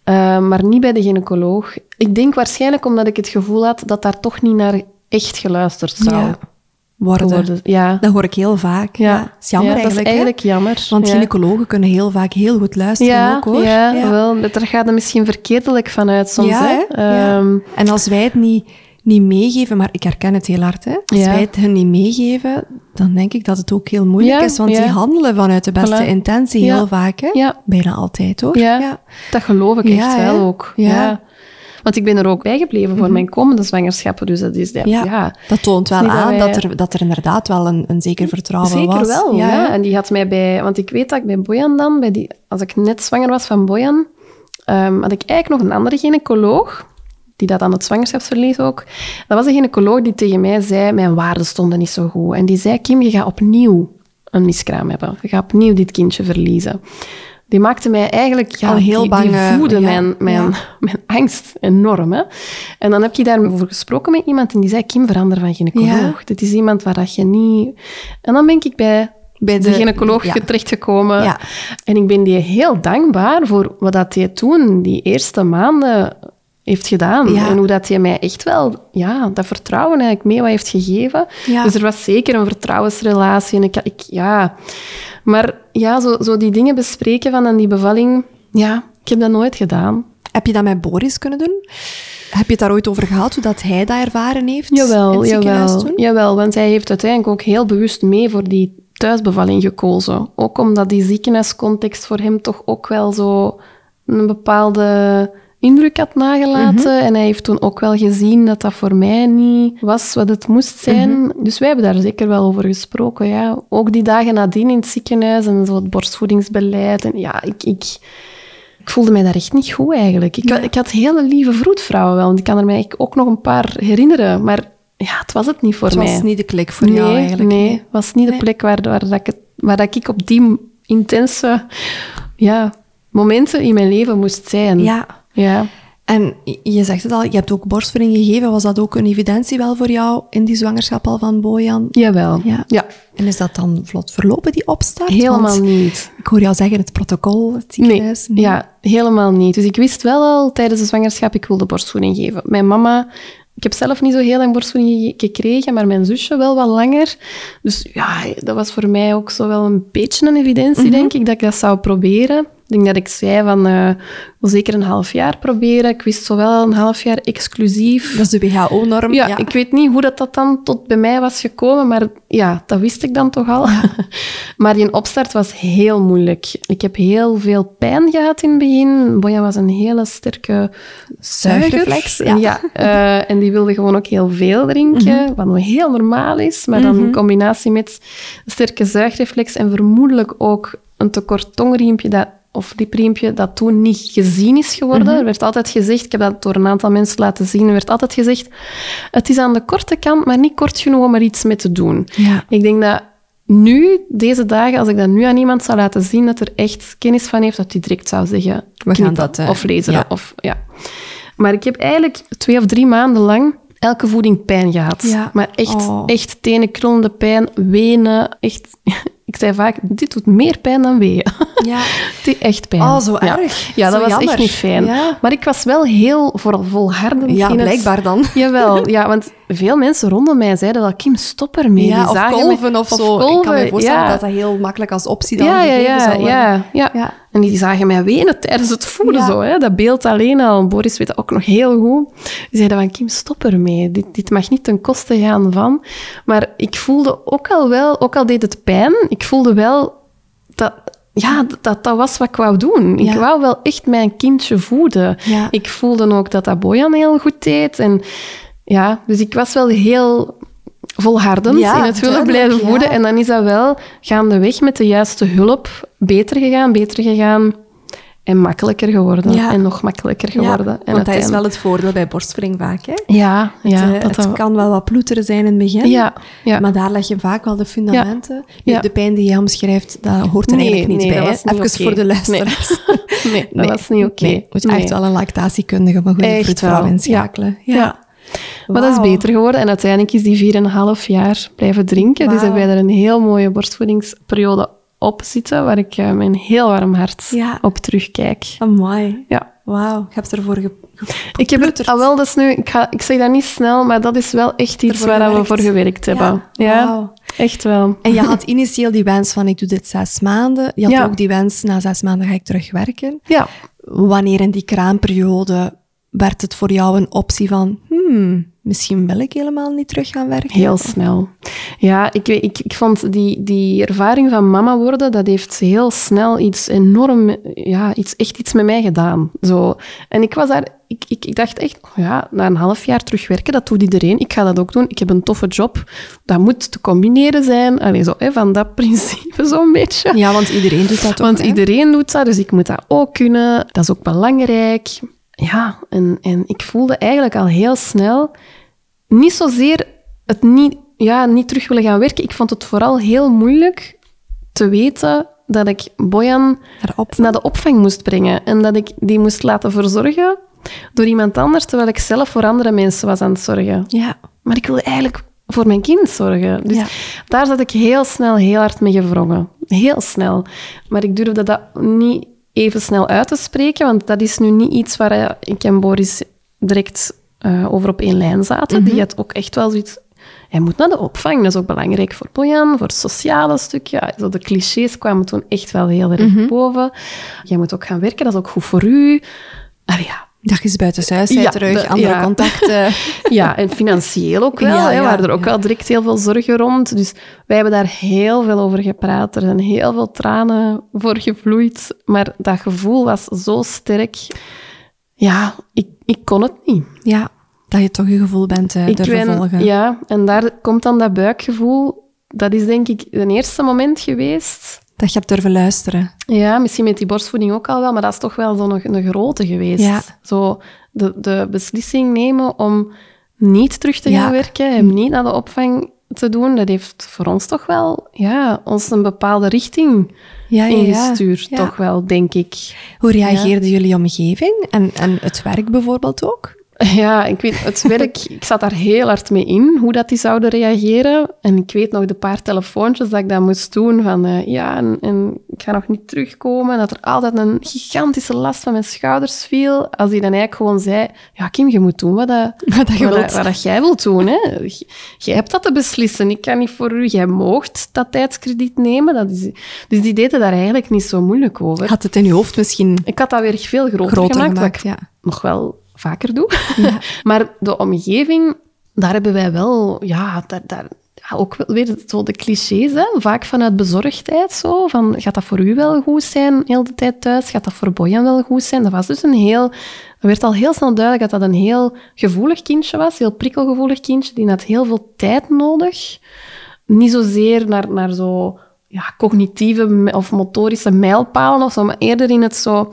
eh, maar niet bij de gynaecoloog. Ik denk waarschijnlijk omdat ik het gevoel had dat daar toch niet naar echt geluisterd zou Ja. Worden. worden. Ja. Dat hoor ik heel vaak. Ja. Ja. is jammer Ja, dat eigenlijk. is eigenlijk jammer. Want gynaecologen kunnen heel vaak heel goed luisteren ook hoor. Ja, wel. Daar gaat het misschien verkeerdelijk vanuit soms. Ja, hè? Ehm, En als wij het niet, niet meegeven, maar ik herken het heel hard, hè? als Ja. wij het hen niet meegeven, dan denk ik dat het ook heel moeilijk Ja, is, want ja. die handelen vanuit de beste Voilà. intentie heel vaak. Hè? Bijna altijd hoor. Ja. Dat geloof ik echt hè? wel ook. Ja. Want ik ben er ook bijgebleven voor mijn komende zwangerschappen. Dus dat is... Ja. Dat toont wel aan dat wij- dat er, dat er inderdaad wel een, een zeker vertrouwen Zeker was. wel, ja. En die had mij bij... Want ik weet dat ik bij Bojan dan, bij die, als ik net zwanger was van Bojan, ehm, had ik eigenlijk nog een andere gynaecoloog, die dat aan het zwangerschapsverlies ook. Dat was een gynaecoloog die tegen mij zei, mijn waarden stonden niet zo goed. En die zei, Kim, je gaat opnieuw een miskraam hebben. Je gaat opnieuw dit kindje verliezen. Die maakte mij eigenlijk... Ja, Al heel die, bang, Die eh, voelde ja, mijn, mijn, ja. [LAUGHS] mijn angst enorm. Hè? En dan heb je daarover gesproken met iemand en die zei, Kim, verander van gynaecoloog. Ja. Dit is iemand waar dat je niet... En dan ben ik bij Bij de, gynaecoloog ja. terechtgekomen. En ik ben die heel dankbaar voor wat dat hij toen, die eerste maanden, heeft gedaan. Ja. En hoe dat hij mij echt wel ja, dat vertrouwen eigenlijk mee wat heeft gegeven. Ja. Dus er was zeker een vertrouwensrelatie. En ik, ik, ja. Maar ja, zo, zo die dingen bespreken van die bevalling, ja, ik heb dat nooit gedaan. Heb je dat met Boris kunnen doen? Heb je het daar ooit over gehad, hoe dat hij dat ervaren heeft? in Jawel, jawel, toen? jawel, want hij heeft uiteindelijk ook heel bewust mee voor die thuisbevalling gekozen. Ook omdat die ziekenhuiscontext voor hem toch ook wel zo een bepaalde indruk had nagelaten. Mhm. En hij heeft toen ook wel gezien dat dat voor mij niet was wat het moest zijn. Mhm. Dus wij hebben daar zeker wel over gesproken, ja. Ook die dagen nadien in het ziekenhuis en zo het borstvoedingsbeleid. En ja, ik... ik ik voelde mij daar echt niet goed eigenlijk. Ik, Ja. ik had hele lieve vroedvrouwen wel, want ik kan er mij ook nog een paar herinneren. Maar ja, het was het niet voor Het mij. was niet de klik voor nee, jou eigenlijk. Nee, het was niet de plek waar, waar, dat ik, het- waar dat ik op die intense ja, momenten in mijn leven moest zijn. Ja. Ja. En je zegt het al, je hebt ook borstvoeding gegeven. Was dat ook een evidentie wel voor jou in die zwangerschap al van Bojan? Jawel. Ja. ja. En is dat dan vlot verlopen, die opstart? Helemaal Want niet. Ik hoor jou zeggen, het protocol, het Nee, ziekenhuis. ja, helemaal niet. Dus ik wist wel al tijdens de zwangerschap, ik wilde borstvoeding geven. Mijn mama Ik heb zelf niet zo heel lang borstvoeding ge- gekregen, maar mijn zusje wel wat langer. Dus ja, dat was voor mij ook zo wel een beetje een evidentie, denk ik, dat ik dat zou proberen. Ik denk dat ik zei van, wil zeker een half jaar proberen. Ik wist zo wel een half jaar exclusief. Dat is de WHO-norm. Ja, ik weet niet hoe dat, dat dan tot bij mij was gekomen, maar ja, dat wist ik dan toch al. [LAUGHS] maar die opstart was heel moeilijk. Ik heb heel veel pijn gehad in het begin. Boja was een hele sterke. Zuigreflex, ja. eh, en die wilde gewoon ook heel veel drinken, wat nog heel normaal is. Maar dan in combinatie met sterke zuigreflex en vermoedelijk ook een tekort tongriempje dat of lipriempje dat toen niet gezien is geworden. Er werd altijd gezegd, ik heb dat door een aantal mensen laten zien, er werd altijd gezegd, het is aan de korte kant, maar niet kort genoeg om er iets mee te doen. Ja. Ik denk dat nu, deze dagen, als ik dat nu aan iemand zou laten zien, dat er echt kennis van heeft, dat die direct zou zeggen, We gaan dat, eh, of lezen. ja. Of, ja. Maar ik heb eigenlijk twee of drie maanden lang elke voeding pijn gehad. Ja. Maar echt, Oh. echt tenen krullende pijn, wenen, echt... Ik zei vaak, dit doet meer pijn dan weeën. [LAUGHS] Ja. Het deed echt pijn. Oh, zo erg. Ja, dat Zo was jammer. echt niet fijn. Ja. Maar ik was wel heel vol- volhardend Ja, in het... blijkbaar dan. [LAUGHS] Jawel, ja, want veel mensen rondom mij zeiden wel, Kim, stop ermee. Ja, Die of kolven mij- of zo. ik kan me voorstellen dat dat heel makkelijk als optie dan Ja, ja, ja, zou worden. ja, ja. En die zagen mij wenen tijdens het voeden. Ja. Zo, hè. Dat beeld alleen al. Boris weet dat ook nog heel goed. Die zeiden van, Kim, stop ermee. Dit, dit mag niet ten koste gaan van. Maar ik voelde ook al wel, ook al deed het pijn, ik voelde wel dat... Ja, dat, dat was wat ik wou doen. Ik Ja. wou wel echt mijn kindje voeden. Ja. Ik voelde ook dat dat Bojan heel goed deed. En ja, dus ik was wel heel volhardend Ja, in het willen blijven voeden. En dan is dat wel gaandeweg met de juiste hulp beter gegaan, beter gegaan en makkelijker geworden. Ja. En nog makkelijker Ja, geworden. en want dat is wel het voordeel bij borstvoeding vaak. Hè? Ja, ja. het, eh, dat het kan wel wat ploeteren zijn in het begin, Ja, ja. maar daar leg je vaak wel de fundamenten. Ja. De pijn die je omschrijft, dat hoort er Nee, eigenlijk niet nee, bij. dat niet Even voor de luisteraars. [LAUGHS] Nee, dat was niet oké. Nee, moet je echt wel een lactatiekundige een goede vroedvrouw inschakelen. Ja. Ja. Maar dat is beter geworden. En uiteindelijk is die 4,5 jaar blijven drinken. Dus hebben wij er een heel mooie borstvoedingsperiode op zitten, waar ik met een heel warm hart Ja. op terugkijk. Amai. Ja. Wauw, je hebt ervoor ge... Ik heb het al wel, dat is nu, ik, ga, ik zeg dat niet snel, maar dat is wel echt iets waar we voor gewerkt hebben. Ja, Ja, wauw. echt wel. En je had [LAUGHS] initieel die wens van ik doe dit zes maanden. Je had Ja. ook die wens na zes maanden ga ik terug werken. Ja, Wanneer in die kraamperiode werd het voor jou een optie van hmm, misschien wil ik helemaal niet terug gaan werken? heel snel. Ja, ik, weet- ik, ik vond die, die ervaring van mama worden, dat heeft heel snel iets enorm, ja, iets, echt iets met mij gedaan. Zo. En ik was daar, ik, ik, ik dacht echt, oh ja, na een half jaar terug werken, dat doet iedereen. Ik ga dat ook doen. Ik heb een toffe job. Dat moet te combineren zijn. Allee, zo, hè, van dat [LAUGHS] principe zo'n beetje. Ja, want iedereen doet dat ook. Want hè? iedereen doet dat, dus ik moet dat ook kunnen. Dat is ook belangrijk. Ja, en, en ik voelde eigenlijk al heel snel niet zozeer het niet, ja, niet terug willen gaan werken. Ik vond het vooral heel moeilijk te weten dat ik Bojan Naar opvang. naar de opvang moest brengen en dat ik die moest laten verzorgen door iemand anders, terwijl ik zelf voor andere mensen was aan het zorgen. Ja. Maar ik wilde eigenlijk voor mijn kind zorgen. Dus Ja. daar zat ik heel snel heel hard mee gevrongen. Heel snel. Maar ik durfde dat niet even snel uit te spreken, want dat is nu niet iets waar eh, ik en Boris direct eh, over op één lijn zaten. Die had ook echt wel zoiets... Hij moet naar de opvang, dat is ook belangrijk voor Bojan, voor het sociale stuk. Ja, zo de clichés kwamen toen echt wel heel erg boven. Jij moet ook gaan werken, dat is ook goed voor u. Ah, ja, Dag is buitenshuis, Ja, terug, de- andere ja. contacten. [LAUGHS] ja, en financieel ook [LAUGHS] wel. Ja, waren er ook wel direct heel veel zorgen rond. Dus wij hebben daar heel veel over gepraat. Er zijn heel veel tranen voor gevloeid. Maar dat gevoel was zo sterk. Ja, ik, ik kon het niet. ja, dat je toch je gevoel bent uh, ik durven ben- volgen. Ja, en daar komt dan dat buikgevoel. Dat is denk ik het eerste moment geweest. Dat je hebt durven luisteren. Ja, misschien met die borstvoeding ook al wel, maar dat is toch wel zo'n een grote geweest. Ja. Zo de, de beslissing nemen om niet terug te gaan Ja. werken, hem niet naar de opvang te doen, dat heeft voor ons toch wel ja, ons een bepaalde richting Ja, ingestuurd, Ja. toch wel, denk ik. Hoe reageerde jullie omgeving en, en het werk bijvoorbeeld ook? [LAUGHS] Ja, ik weet, het werk, ik zat daar heel hard mee in, hoe dat die zouden reageren. En ik weet nog de paar telefoontjes dat ik dat moest doen, van eh, ja, en, en, ik ga nog niet terugkomen. Dat er altijd een gigantische last van mijn schouders viel. Als die dan eigenlijk gewoon zei, ja Kim, je moet doen wat, dat, [LAUGHS] Wat dat wat, wilt. dat- wat dat jij wilt doen. Hè. Jij hebt dat te beslissen, ik kan niet voor u. Jij moogt dat tijdskrediet nemen. Dat is, dus die deden daar eigenlijk niet zo moeilijk over. Had het in je hoofd misschien Ik had dat weer veel groter, groter gemaakt, gemaakt? Ja. nog wel vaker doe. [LAUGHS] maar de omgeving, daar hebben wij wel, ja, daar, daar, ja, ook wel weer zo de clichés, hè? vaak vanuit bezorgdheid zo, van gaat dat voor u wel goed zijn, heel de tijd thuis? Gaat dat voor Bojan wel goed zijn? Dat was dus een heel, werd al heel snel duidelijk dat dat een heel gevoelig kindje was, heel prikkelgevoelig kindje, die had heel veel tijd nodig. Niet zozeer naar, naar zo ja, cognitieve of motorische mijlpalen of zo, maar eerder in het zo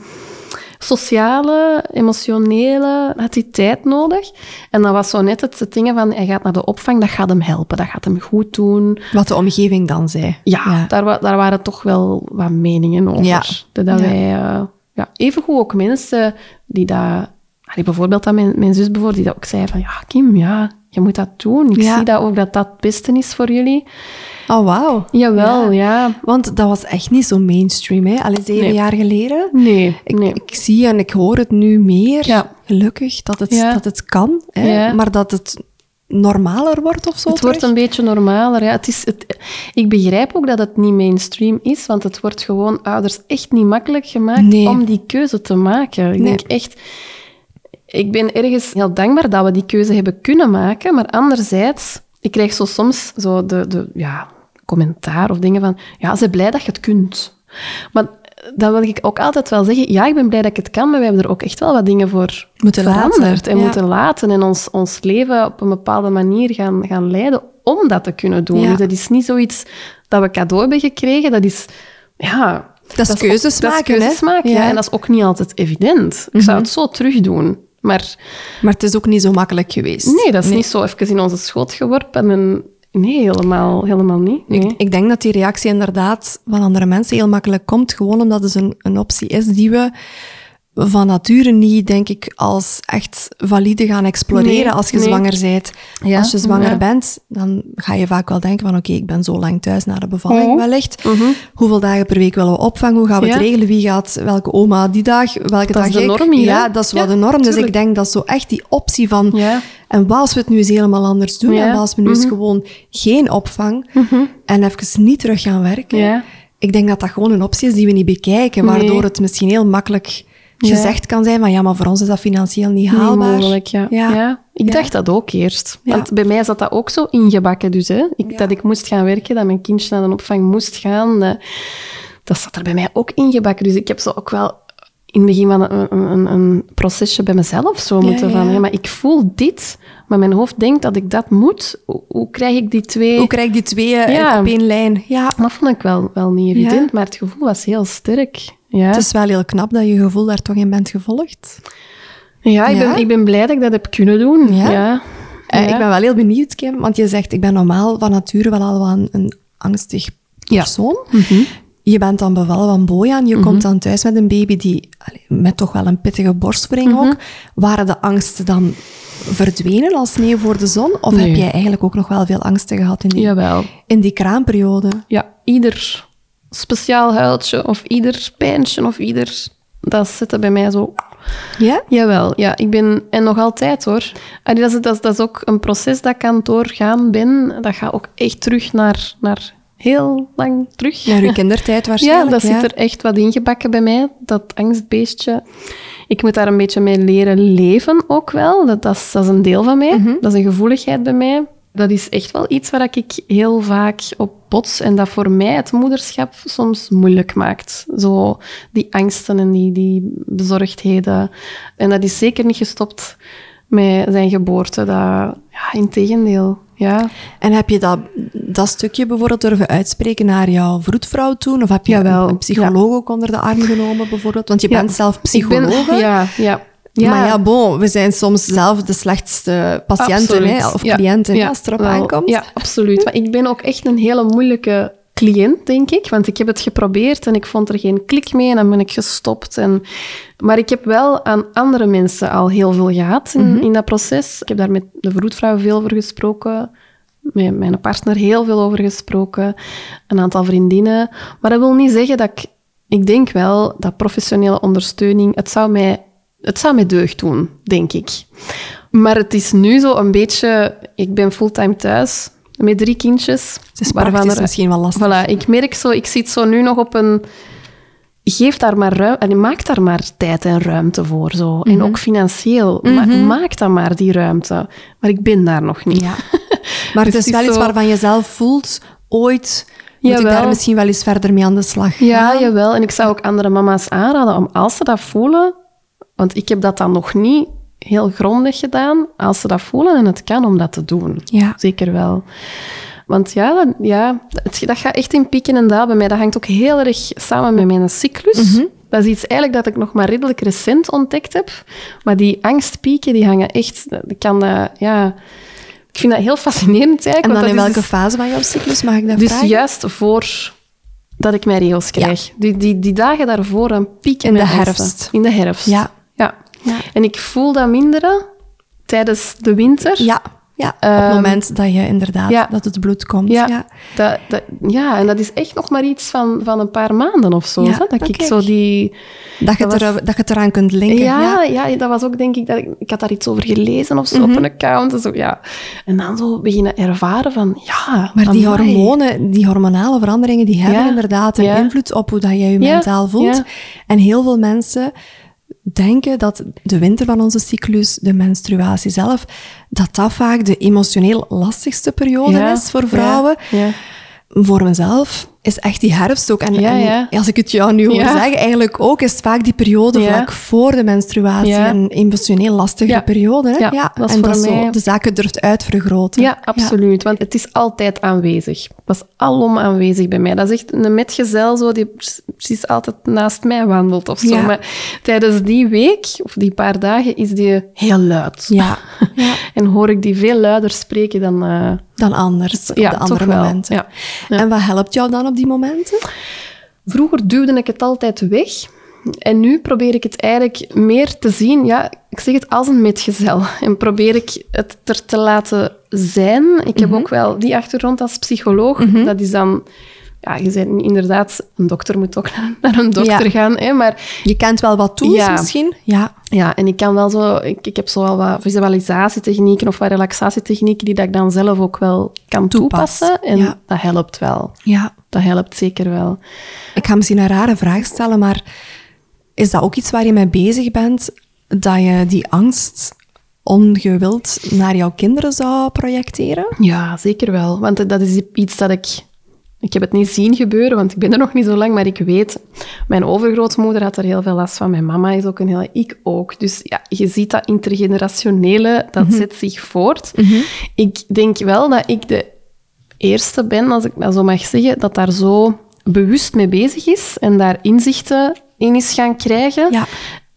sociale, emotionele, had hij tijd nodig. En dat was zo net het, het ding van, hij gaat naar de opvang, dat gaat hem helpen, dat gaat hem goed doen. wat de omgeving dan zei. Ja, Daar, daar waren toch wel wat meningen over. Ja. Dat Ja. wij, ja, evengoed ook mensen die dat... allee, bijvoorbeeld aan mijn, mijn zus bijvoorbeeld, die dat ook zei van, ja, Kim, ja, je moet dat doen. Ik zie dat ook dat dat het beste is voor jullie. Oh, wauw. Jawel, ja. Want dat was echt niet zo mainstream, hè? Al zeven Nee. jaar geleden. Nee, Ik, nee. ik zie en ik hoor het nu meer, Ja. gelukkig, dat het, Ja. dat het kan. Hè? Ja. Maar dat het normaler wordt of zo Het wordt een beetje normaler. Ja. Het is, het, ik begrijp ook dat het niet mainstream is, want het wordt gewoon ouders echt niet makkelijk gemaakt Nee. om die keuze te maken. Ik Nee. denk echt... Ik ben ergens heel dankbaar dat we die keuze hebben kunnen maken, maar anderzijds, ik krijg zo soms zo de, de ja, commentaar of dingen van, ja, ze blij dat je het kunt. Maar dan wil ik ook altijd wel zeggen, ja, ik ben blij dat ik het kan, maar we hebben er ook echt wel wat dingen voor Moeten laten, veranderd en ja. moeten laten en ons, ons leven op een bepaalde manier gaan, gaan leiden om dat te kunnen doen. Ja. Dus dat is niet zoiets dat we cadeau hebben gekregen, dat is, ja... Dat is keuzes ook- dat is maken, hè? maken, ja. Ja. Mhm. En dat is ook niet altijd evident. Ik zou het zo terugdoen. Maar Maar het is ook niet zo makkelijk geweest. nee, dat is niet zo even in onze schoot geworpen. En nee, helemaal, helemaal niet. Nee. Ik, ik denk dat die reactie inderdaad van andere mensen heel makkelijk komt, gewoon omdat het een, een optie is die we van nature niet, denk ik, als echt valide gaan exploreren Nee, als je nee. zwanger bent. Ja, Als je zwanger ja. bent, dan ga je vaak wel denken van oké, ik ben zo lang thuis na de bevalling Mhm. wellicht. Mhm. Hoeveel dagen per week willen we opvangen? Hoe gaan we het regelen? Wie gaat welke oma die dag? Welke Dat dag is de ik? norm hier, Ja, dat is wel de norm. Dus ik denk dat zo echt die optie van... En wat als we het nu eens helemaal anders doen? En wat als we nu eens Mhm. gewoon geen opvang en even niet terug gaan werken? Ik denk dat dat gewoon een optie is die we niet bekijken, Nee. waardoor het misschien heel makkelijk. Gezegd kan zijn van ja, maar voor ons is dat financieel niet Niet haalbaar. mogelijk, ja. Ja. Ik dacht dat ook eerst. Want bij mij zat dat ook zo ingebakken dus. Hè. Ik. Dat ik moest gaan werken, dat mijn kindje naar de opvang moest gaan. eh, dat zat er bij mij ook ingebakken. Dus ik heb zo ook wel in het begin van een, een, een procesje bij mezelf zo Ja, moeten ja, van... ja. Ja, maar ik voel dit, maar mijn hoofd denkt dat ik dat moet. Hoe, hoe krijg ik die twee... Hoe krijg ik die twee eh, Ja. op één lijn? Ja, Dat vond ik wel, wel niet Ja. evident, maar het gevoel was heel sterk. Ja, het is wel heel knap dat je gevoel daar toch in bent gevolgd. ja, ik, Ja. Ben, ik ben blij dat ik dat heb kunnen doen. Ja. Ja. Eh, Ja. Ik ben wel heel benieuwd, Kim, want je zegt ik ben normaal van nature wel al wel een, een angstig Ja. persoon. Mhm. Je bent dan bevallen van Bojan. Je komt dan thuis met een baby die, met toch wel een pittige borstvoeding Mhm. ook. Waren de angsten dan verdwenen als sneeuw voor de zon? Of Nee. heb jij eigenlijk ook nog wel veel angsten gehad in die, Jawel. in die kraamperiode? Ja, ieder speciaal huiltje of ieder pijntje of ieder... Dat zit bij mij zo... Ja? Jawel, ja. Ik ben... En nog altijd, hoor. Allee, dat, is, dat, is, dat is ook een proces dat ik aan het doorgaan ben. Dat gaat ook echt terug naar, naar heel lang terug. Naar uw kindertijd [LAUGHS] Ja, waarschijnlijk. dat zit er echt wat ingebakken bij mij, dat angstbeestje. Ik moet daar een beetje mee leren leven ook wel. Dat, dat, is, dat is een deel van mij. Dat is een gevoeligheid bij mij. Dat is echt wel iets waar ik heel vaak op bots en dat voor mij het moederschap soms moeilijk maakt. Zo die angsten en die, die bezorgdheden. En dat is zeker niet gestopt met zijn geboorte. Dat, ja, integendeel. Ja. En heb je dat, dat stukje bijvoorbeeld durven uitspreken naar jouw vroedvrouw toen? Of heb je Jawel, een, psycholoog ook onder de arm genomen bijvoorbeeld? Want je Ja, bent zelf psycholoog. ja, ja. Ja. Maar ja, bon, we zijn soms zelf de slechtste patiënten hè, of cliënten Ja, als het erop aankomt. Ja, absoluut. Maar ik ben ook echt een hele moeilijke cliënt, denk ik. Want ik heb het geprobeerd en ik vond er geen klik mee en dan ben ik gestopt. En, maar ik heb wel aan andere mensen al heel veel gehad in, in dat proces. Ik heb daar met de vroedvrouw veel over gesproken. Met mijn partner heel veel over gesproken. Een aantal vriendinnen. Maar dat wil niet zeggen dat ik... Ik denk wel dat professionele ondersteuning... Het zou mij, het zou mij deugd doen, denk ik. Maar het is nu zo een beetje... Ik ben fulltime thuis met drie kindjes. Het is praktisch misschien wel lastig. Voilà, ik merk zo, ik zit zo nu nog op een... Geef daar maar ruimte, en maak daar maar tijd en ruimte voor. Zo. En ook financieel. Ma- maak dan maar die ruimte. Maar ik ben daar nog niet. Ja. [LAUGHS] Maar het Dus is wel het is iets zo- waarvan je zelf voelt, ooit moet ik daar misschien wel eens verder mee aan de slag Ja, jawel. En ik zou ook andere mama's aanraden om als ze dat voelen, want ik heb dat dan nog niet heel grondig gedaan, als ze dat voelen en het kan om dat te doen. Ja. Zeker wel. Want ja, dat, ja het, dat gaat echt in pieken en dalen bij mij. Dat hangt ook heel erg samen met mijn cyclus. Dat is iets eigenlijk dat ik nog maar redelijk recent ontdekt heb. Maar die angstpieken, die hangen echt... Ik kan dat, ja... Ik vind dat heel fascinerend eigenlijk. En want dan in is welke dus- fase van jouw cyclus mag ik dat dus vragen? juist voor dat ik mijn regels krijg. Die, die, die dagen daarvoor, dan piek In de herfst. In de herfst. Ja. Ja. En ik voel dat minderen tijdens de winter. Ja, ja. op Ehm, het moment dat je inderdaad, ja. dat het bloed komt. Ja, Ja. Dat, dat, ja, en dat is echt nog maar iets van, van een paar maanden of zo. Ja, hè, dat ik zo die... Dat, je Dat het was- er, dat je het eraan kunt linken. Ja, Ja. dat was ook denk ik... Dat ik, ik had daar iets over gelezen of zo Mhm. op een account. En, zo, ja. en dan zo beginnen ervaren van... Ja, Maar die amai. hormonen, die hormonale veranderingen, die hebben inderdaad een invloed op hoe dat jij je mentaal voelt. En heel veel mensen denken dat de winter van onze cyclus, de menstruatie zelf, dat dat vaak de emotioneel lastigste periode Ja, is voor ja, vrouwen. ja. Voor mezelf is echt die herfst ook. En, Ja, en ja. als ik het jou nu hoor zeggen, eigenlijk ook is het vaak die periode vlak voor de menstruatie een emotioneel lastige periode. Hè? Ja, dat en voor dat zo mij- de zaken durft uitvergroten. Ja, absoluut. Want het is altijd aanwezig. Dat is alom aanwezig bij mij. Dat is echt een metgezel zo, die precies altijd naast mij wandelt of zo. Maar tijdens die week, of die paar dagen, is die heel luid. Ja, [LAUGHS] ja. En hoor ik die veel luider spreken dan... eh, dan anders op ja, de andere momenten. Ja. Ja. En wat helpt jou dan op die momenten? Vroeger duwde ik het altijd weg. En nu probeer ik het eigenlijk meer te zien, ja, ik zeg het als een metgezel. [LAUGHS] En probeer ik het er te laten zijn. Ik heb ook wel die achtergrond als psycholoog. Dat is dan, ja, je bent inderdaad, een dokter moet ook [LAUGHS] naar een dokter Ja. gaan. Hè, maar Je kent wel wat tools Ja. misschien? Ja. ja, en ik kan wel zo, ik, ik heb zo wel wat visualisatietechnieken of wat relaxatietechnieken die dat ik dan zelf ook wel kan toepassen. En Ja. dat helpt wel. ja. Dat helpt zeker wel. Ik ga misschien een rare vraag stellen, maar is dat ook iets waar je mee bezig bent? Dat je die angst ongewild naar jouw kinderen zou projecteren? Ja, zeker wel. Want dat is iets dat ik... Ik heb het niet zien gebeuren, want ik ben er nog niet zo lang, maar ik weet... Mijn overgrootmoeder had er heel veel last van. Mijn mama is ook een heel... Ik ook. Dus ja, je ziet dat intergenerationele, dat zet zich voort. Ik denk wel dat ik de eerste ben, als ik dat zo mag zeggen, dat daar zo bewust mee bezig is en daar inzichten in is gaan krijgen. Ja.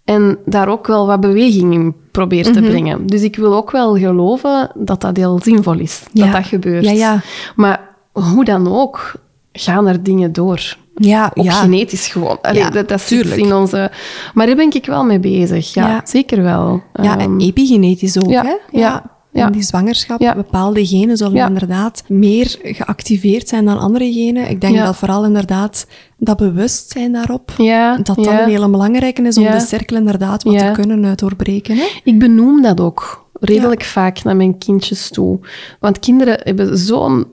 En daar ook wel wat beweging in probeert te brengen. Dus ik wil ook wel geloven dat dat heel zinvol is, Ja. dat dat gebeurt. Ja, ja. Maar hoe dan ook, gaan er dingen door. Ja, Ook ja. genetisch gewoon. Allee, Ja, dat, dat zit in onze... Maar daar ben ik wel mee bezig. Ja, Ja. zeker wel. Ja, en Ehm, epigenetisch ook, hè? ja, ja. In die zwangerschap, Ja. bepaalde genen zullen Ja. inderdaad meer geactiveerd zijn dan andere genen. Ik denk dat vooral inderdaad dat bewustzijn daarop, dat dat een hele belangrijke is om de cirkel inderdaad wat te kunnen eh, doorbreken. Hè? Ik benoem dat ook redelijk vaak naar mijn kindjes toe. Want kinderen hebben zo'n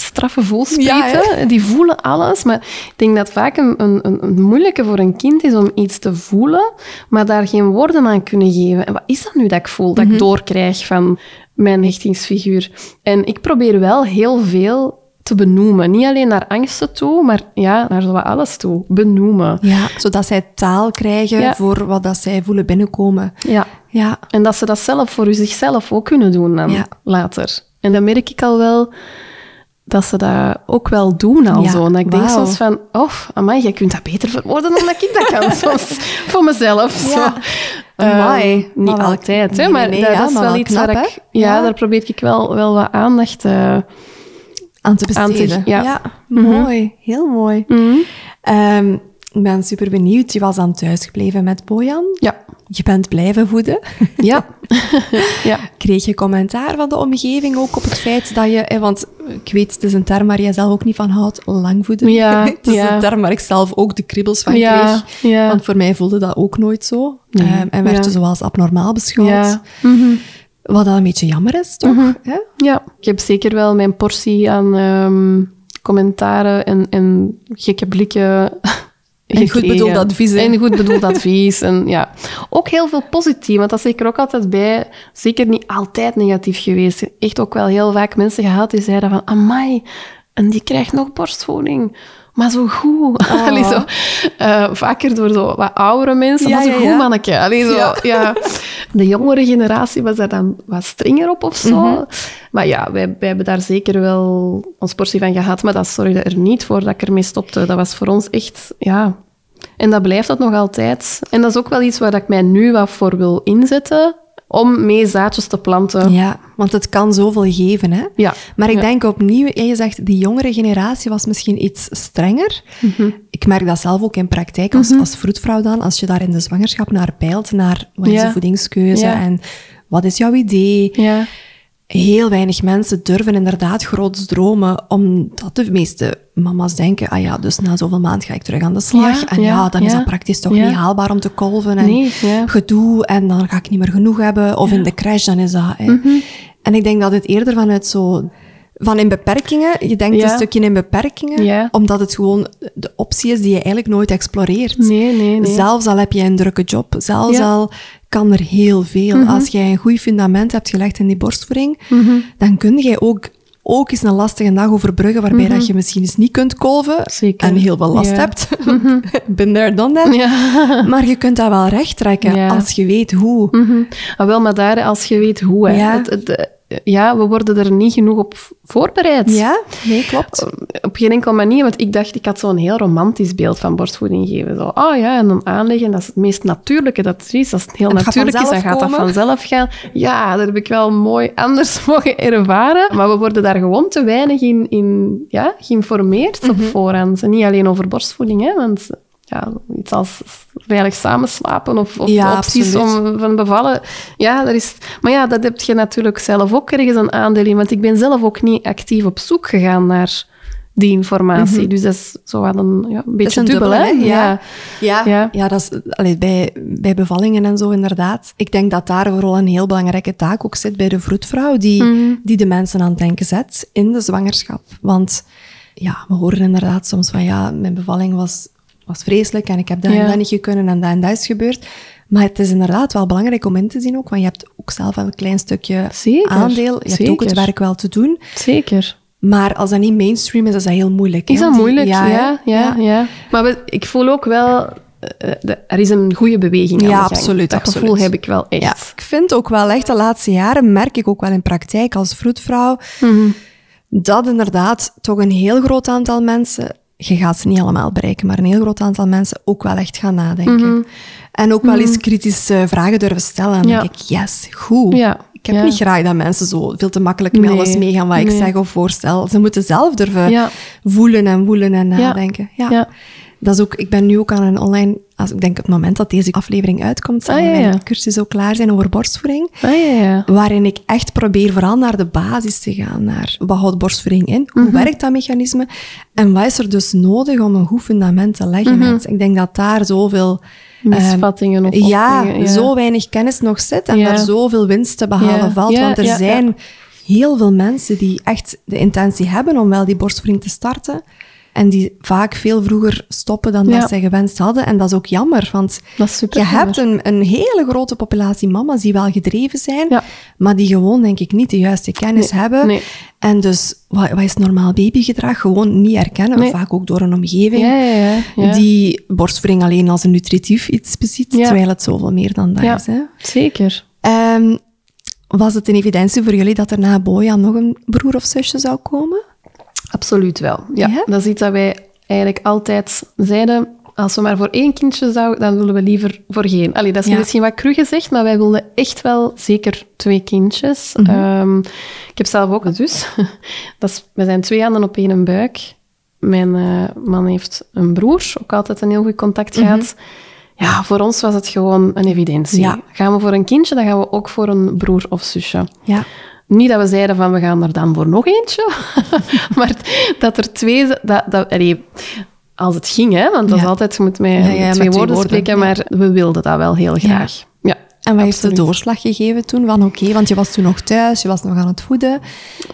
straffe voelspriet. Ja, hè? hè. Die voelen alles. Maar ik denk dat vaak een, een, een- moeilijke voor een kind is om iets te voelen, maar daar geen woorden aan kunnen geven. En wat is dat nu dat ik voel, dat ik doorkrijg van mijn hechtingsfiguur? En ik probeer wel heel veel te benoemen. Niet alleen naar angsten toe, maar ja, naar zo alles toe. Benoemen. Ja, zodat zij taal krijgen Ja. voor wat dat zij voelen binnenkomen. Ja. Ja, En dat ze dat zelf voor zichzelf ook kunnen doen dan Ja. later. En dan merk ik al wel dat ze dat ook wel doen al Ja, zo. En dat ik denk soms van, oh, amai, jij kunt dat beter verwoorden dan dat ik dat kan [LAUGHS] soms. voor mezelf. Ja. Zo. Amai. Ehm, niet wel- altijd, hè, nee, maar nee, dat, ja, is maar wel wel iets knap, waar hè? ik... Ja, daar probeer ik wel, wel wat aandacht eh, aan te Aan te- besteden. ja. mooi. Heel mooi. Mhm. Ehm, ik ben super benieuwd. Je was dan thuis gebleven met Bojan. Ja. Je bent blijven voeden. [LAUGHS] Ja. [LAUGHS] ja. Kreeg je commentaar van de omgeving ook op het feit dat je... eh, Want ik weet, het is een term waar jij zelf ook niet van houdt, lang voeden. Ja, [LAUGHS] het is ja. een term waar ik zelf ook de kriebels van Ja, kreeg. ja. Want voor mij voelde dat ook nooit zo. Nee, Ehm, en werd je zoals abnormaal beschouwd. Ja. Mhm. Wat dan een beetje jammer is, toch? Hè? Ja, ik heb zeker wel mijn portie aan ehm, commentaren en, en gekke blikken. En goed bedoeld advies, hè? En goed bedoeld advies. En ja, ook heel veel positief, want dat zeg ik er ook altijd bij. Zeker niet altijd negatief geweest. Echt ook wel heel vaak mensen gehad die zeiden van, amai, en die krijgt nog borstvoeding. Maar zo goed. [LAUGHS] Allee, zo, eh, vaker door zo wat oudere mensen. Ja, maar zo ja, goed, ja. manneke. Allee, zo, Ja. De jongere generatie was daar dan wat strenger op of zo. Maar ja, wij, wij hebben daar zeker wel ons portie van gehad. Maar dat zorgde er niet voor dat ik ermee stopte. Dat was voor ons echt, ja... En dat blijft dat nog altijd. En dat is ook wel iets waar ik mij nu wat voor wil inzetten. Om mee zaadjes te planten. Ja, want het kan zoveel geven, hè? Ja. Maar ik Ja. denk opnieuw, je zegt, die jongere generatie was misschien iets strenger. Mhm. Ik merk dat zelf ook in praktijk, als, als vroedvrouw dan, als je daar in de zwangerschap naar peilt, naar wat is de voedingskeuze en wat is jouw idee. Ja. Heel weinig mensen durven inderdaad groots dromen, omdat de meeste mama's denken, ah ja, dus na zoveel maand ga ik terug aan de slag. Ja, en ja, ja, dan is dat praktisch toch niet haalbaar om te kolven en Nee, gedoe en dan ga ik niet meer genoeg hebben. Of in de crash, dan is dat... Mhm. En ik denk dat het eerder vanuit zo... Van in beperkingen, je denkt Ja. een stukje in beperkingen, Ja. omdat het gewoon de optie is die je eigenlijk nooit exploreert. Nee, nee, nee. Zelfs al heb je een drukke job, zelfs Ja. Mhm. al kan er heel veel. Als jij een goed fundament hebt gelegd in die borstvoeding, Mhm. dan kun je ook, ook eens een lastige dag overbruggen waarbij dat je misschien eens niet kunt kolven Mhm. Zeker. en heel veel last hebt. Been there, done that. Maar je kunt dat wel recht trekken Ja. als je weet hoe. Mhm. Ah, wel, maar daar, als je weet hoe. Hè. Ja. Het, het, ja, we worden er niet genoeg op voorbereid. Ja, nee, klopt. Op geen enkele manier, want ik dacht, ik had zo'n heel romantisch beeld van borstvoeding geven. Zo, oh ja, en dan aanleggen, dat is het meest natuurlijke dat er is. Als het heel het natuurlijk is, dan gaat dat komen. vanzelf gaan. Ja, dat heb ik wel mooi [LAUGHS] anders mogen ervaren. Maar we worden daar gewoon te weinig in, in ja, geïnformeerd Mhm. op voorhand. En niet alleen over borstvoeding, hè, want ja, iets als veilig samenslapen of, of Ja, opties absoluut. om van bevallen. Ja, dat is... Maar ja, dat heb je natuurlijk zelf ook ergens een aandeel in, want ik ben zelf ook niet actief op zoek gegaan naar die informatie. Dus dat is zo wat een, ja, een beetje een dubbel, hè? Ja. Ja. Ja, dat is allee, bij, bij bevallingen en zo inderdaad. Ik denk dat daar vooral een heel belangrijke taak ook zit bij de vroedvrouw, die, Mhm. die de mensen aan het denken zet in de zwangerschap. Want ja, we horen inderdaad soms van ja, mijn bevalling was, was vreselijk en ik heb dat Ja. en dat niet gekund en dat en dat is gebeurd. Maar het is inderdaad wel belangrijk om in te zien ook, want je hebt ook zelf een klein stukje Zeker, aandeel. Je hebt ook het zeker. werk wel te doen. Zeker. Maar als dat niet mainstream is, is dat heel moeilijk. hè, Is dat moeilijk? Ja, ja, ja. Maar we- ik voel ook wel... eh, de- er is een goede beweging aan Ja, de gang. absoluut, Dat absoluut. gevoel heb ik wel echt. Ja, ik vind ook wel echt de laatste jaren, merk ik ook wel in praktijk als vroedvrouw, Mhm. dat inderdaad toch een heel groot aantal mensen, je gaat ze niet allemaal bereiken, maar een heel groot aantal mensen ook wel echt gaan nadenken. En ook wel eens kritische vragen durven stellen. En Mhm. Ja. denk ik, yes, goed. Ja, Ik heb ja. niet graag dat mensen zo veel te makkelijk met Nee, alles meegaan wat ik zeg of voorstel. Ze moeten zelf durven voelen en woelen en nadenken. Ja. Dat is ook, ik ben nu ook aan een online, als ik denk op het moment dat deze aflevering uitkomt, zal Ah, ja, mijn cursus ook klaar zijn over borstvoeding. Ah, ja, ja. Waarin ik echt probeer vooral naar de basis te gaan. Naar wat houdt borstvoeding in? Hoe Mhm. werkt dat mechanisme? En wat is er dus nodig om een goed fundament te leggen? Mhm. Ik denk dat daar zoveel... Misvattingen of ja, zo weinig kennis nog zit en daar zoveel winst te behalen valt. want er zijn heel veel mensen die echt de intentie hebben om wel die borstvoeding te starten. En die vaak veel vroeger stoppen dan Ja. dat zij gewenst hadden. En dat is ook jammer, want je hebt een, een hele grote populatie mama's die wel gedreven zijn, Ja. maar die gewoon, denk ik, niet de juiste kennis Nee, hebben. nee. En dus, wat, wat is normaal babygedrag? Gewoon niet herkennen, Nee. vaak ook door een omgeving Ja, die borstvoeding alleen als een nutritief iets beziet, terwijl het zoveel meer dan dat is. Hè? Zeker. Ehm, was het een evidentie voor jullie dat er na Bojan nog een broer of zusje zou komen? Absoluut wel. Ja, Ja? Dat is iets dat wij eigenlijk altijd zeiden. als we maar voor één kindje zouden, dan willen we liever voor geen. Allee, dat is Ja. misschien wat cru gezegd, maar wij wilden echt wel zeker twee kindjes. Mhm. Ehm, ik heb zelf ook een zus. [LAUGHS] Dat is, we zijn twee handen op één buik. Mijn eh, man heeft een broer, ook altijd een heel goed contact gehad. Ja, voor ons was het gewoon een evidentie. Mhm. Ja. Gaan we voor een kindje, dan gaan we ook voor een broer of zusje. Ja. Niet dat we zeiden van we gaan er dan voor nog eentje, [LAUGHS] maar dat er twee... Dat, dat, allee, als het ging, hè, want dat is Ja. altijd, je moet met Ja, ja, met twee woorden woorden, spreken, maar we wilden dat wel heel graag. Ja. En wat heeft de doorslag gegeven toen? Van oké, want je was toen nog thuis, je was nog aan het voeden.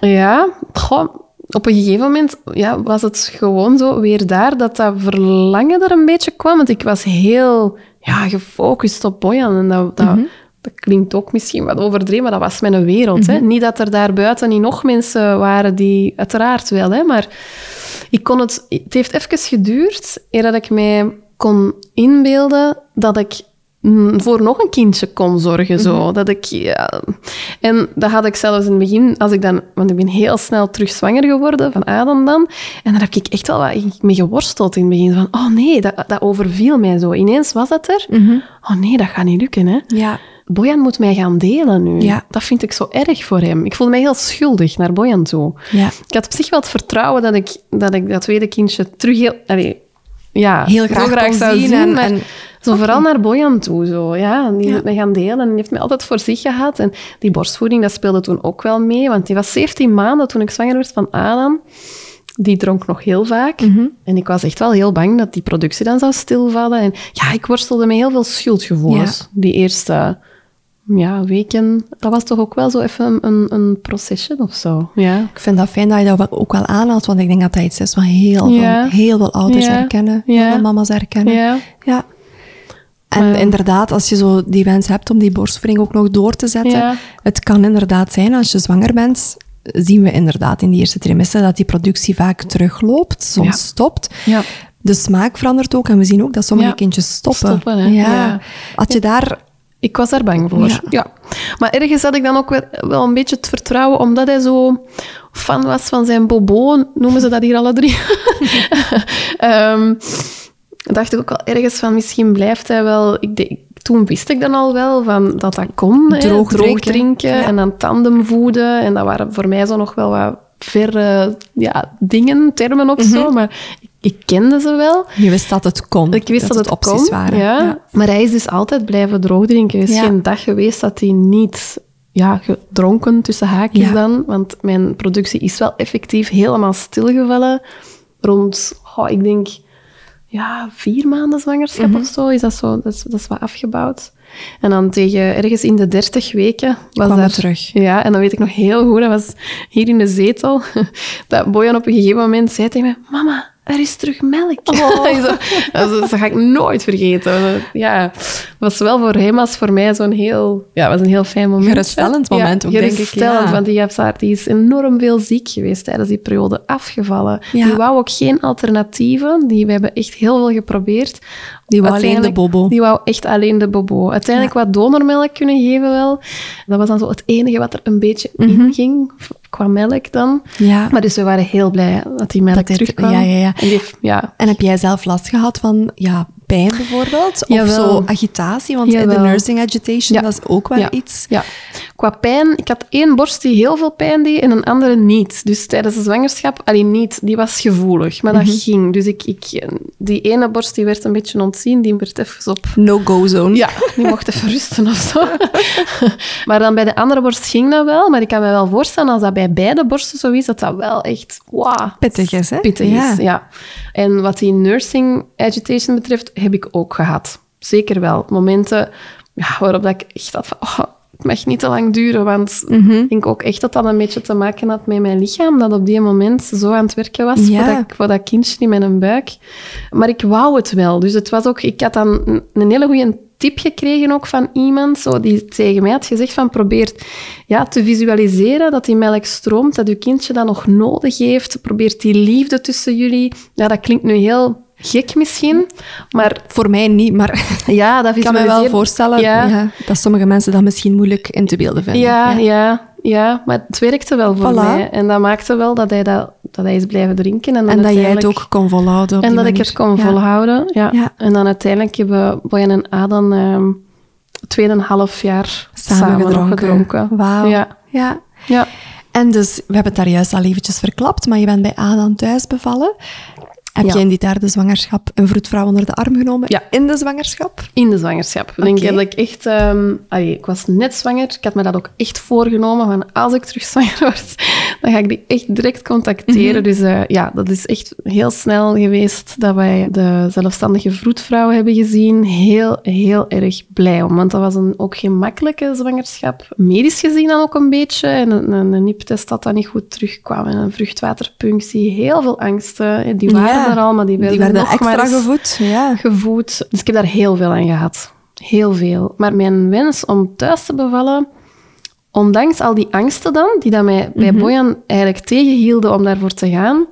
Ja, goh, op een gegeven moment ja, was het gewoon zo weer daar dat dat verlangen er een beetje kwam. Want ik was heel ja, gefocust op Boyan. En dat, dat, dat klinkt ook misschien wat overdreven, maar dat was mijn wereld. hè. Niet dat er daar buiten niet nog mensen waren die... Uiteraard wel, hè, maar ik kon het... Het heeft even geduurd eer dat ik mij kon inbeelden dat ik voor nog een kindje kon zorgen. Zo. Dat ik, ja. En dat had ik zelfs in het begin, als ik dan, want ik ben heel snel terug zwanger geworden van Adam dan. En daar heb ik echt wel wat mee geworsteld in het begin. Van, oh nee, dat, dat overviel mij zo. Ineens was dat er. Oh nee, dat gaat niet lukken. Hè. Ja. Bojan moet mij gaan delen nu. Ja. Dat vind ik zo erg voor hem. Ik voelde mij heel schuldig naar Bojan toe. Ja. Ik had op zich wel het vertrouwen dat ik dat, ik dat tweede kindje terug heel... Allee, ja, Heel graag zou zien en- en- zo vooral naar Bojan toe. Zo, ja. Die Ja. moet mij gaan delen. En die heeft mij altijd voor zich gehad. En die borstvoeding, dat speelde toen ook wel mee. Want die was 17 maanden toen ik zwanger werd van Adam. Die dronk nog heel vaak. Mhm. En ik was echt wel heel bang dat die productie dan zou stilvallen. En ja, ik worstelde met heel veel schuldgevoelens. Die eerste ja, weken. Dat was toch ook wel zo even een, een, procesje of zo. Ja. Ik vind dat fijn dat je dat ook wel aanhaalt, want ik denk dat dat iets is wat heel, Ja. veel, heel veel ouders herkennen, heel veel mama's herkennen. Ja. En inderdaad, als je zo die wens hebt om die borstvoeding ook nog door te zetten, Ja. het kan inderdaad zijn als je zwanger bent, zien we inderdaad in die eerste trimester dat die productie vaak terugloopt, soms Ja. stopt. Ja. De smaak verandert ook en we zien ook dat sommige kindjes stoppen. Stoppen, hè. Ja. Ja. Had je daar... Ik was daar bang voor. Ja. Ja. Maar ergens had ik dan ook wel, wel een beetje het vertrouwen, omdat hij zo fan was van zijn bobo, noemen ze dat hier alle drie. [LAUGHS] Ehm, dacht ik ook wel ergens van, misschien blijft hij wel... Ik denk, toen wist ik dan al wel van dat dat kon. hè. Droog drinken. drinken Ja. en dan tandem voeden. En dat waren voor mij zo nog wel wat verre ja, dingen, termen of zo. Maar ik, kende ze wel. Je wist dat het kon. Ik wist dat, het opties kon, waren. Ja. Maar hij is dus altijd blijven droogdrinken. Er is Ja. geen dag geweest dat hij niet ja, gedronken, tussen haakjes Ja. dan. Want mijn productie is wel effectief helemaal stilgevallen. Rond, oh, ik denk, ja, vier maanden zwangerschap Mhm. of zo. Is dat, zo dat, is, dat is wat afgebouwd. En dan tegen ergens in de dertig weken was daar... het terug. Ja, en dan weet ik nog heel goed, dat was hier in de zetel, [LAUGHS] dat Bojan op een gegeven moment zei tegen mij, mama, er is terug melk. [LAUGHS] Zo, dat, dat ga ik nooit vergeten. Ja, was zowel voor hem als voor mij zo'n heel, ja, was een heel fijn moment. Geruststellend moment ja, ook, denk ik, ja. want die, die is enorm veel ziek geweest tijdens die periode, afgevallen. Ja. Die wou ook geen alternatieven. Die, we hebben echt heel veel geprobeerd. Die wou alleen de bobo. Die wou echt alleen de bobo. Uiteindelijk wat donormelk kunnen geven wel. Dat was dan zo het enige wat er een beetje Mhm. in ging, qua melk dan. Ja. Maar dus we waren heel blij dat die melk Dat dit- terugkwam. ja, ja, ja. En die ja. En heb jij zelf last gehad van ja, pijn bijvoorbeeld? Of Jawel. zo agitatie? Want Jawel. de nursing agitation, Ja. dat is ook wel Ja. iets. Ja, qua pijn, ik had één borst die heel veel pijn deed en een andere niet. Dus tijdens de zwangerschap, alleen niet, die was gevoelig, maar Mhm. dat ging. Dus ik, ik, die ene borst die werd een beetje ontzien, die werd even op No-go zone. Ja, die mocht even rusten of zo. [LAUGHS] maar dan bij de andere borst ging dat wel. Maar ik kan me wel voorstellen, als dat bij beide borsten zo is, dat dat wel echt wow, Pittig is, hè? pittig Ja. is. Ja. En wat die nursing agitation betreft, heb ik ook gehad. Zeker wel. Momenten ja, waarop dat ik echt had van... Oh, het mag niet te lang duren, want Mhm. ik denk ook echt dat dat een beetje te maken had met mijn lichaam, dat op die moment zo aan het werken was Ja. voor, dat, voor dat kindje in mijn buik. Maar ik wou het wel. Dus het was ook... Ik had dan een, een hele goede tip gekregen ook van iemand, zo, die tegen mij had gezegd van probeer ja, te visualiseren dat die melk stroomt, dat je kindje dat nog nodig heeft. Probeer die liefde tussen jullie. Ja, dat klinkt nu heel gek misschien, maar Voor mij niet, maar [LAUGHS] ja, dat [LAUGHS] ik kan me wel voorstellen Ja. ja, dat sommige mensen dat misschien moeilijk in te beelden vinden. Ja, ja, ja, maar het werkte wel voor Voilà. mij. En dat maakte wel dat hij dat dat hij is blijven drinken. En, dan En dat jij het ook kon volhouden En dat ik het kon volhouden, ja. Ja. En dan uiteindelijk hebben Boyan en Adan ehm tweeënhalf jaar Samen samen, nog gedronken. gedronken. Wauw. Ja, Ja. ja. En dus, we hebben het daar juist al eventjes verklapt, maar je bent bij Adam thuis bevallen. Heb Ja. je in die derde zwangerschap een vroedvrouw onder de arm genomen? Ja. In de zwangerschap? In de zwangerschap. Ik denk Oké. dat ik echt... ehm, allee, ik was net zwanger. Ik had me dat ook echt voorgenomen. Van als ik terug zwanger [LAUGHS] word, dan ga ik die echt direct contacteren. Dus eh, ja, dat is echt heel snel geweest dat wij de zelfstandige vroedvrouw hebben gezien. Heel, heel erg blij om. Want dat was een, ook geen makkelijke zwangerschap. Medisch gezien dan ook een beetje. En een, een, een niptest dat dan niet goed terugkwam. En een vruchtwaterpunctie. Heel veel angsten. Die waren Ja. Er al, maar die werden, Die extra gevoed. Ja. gevoed. Dus ik heb daar heel veel aan gehad. Heel veel. Maar mijn wens om thuis te bevallen, ondanks al die angsten dan, die dat mij bij Bojan eigenlijk tegenhielden om daarvoor te gaan,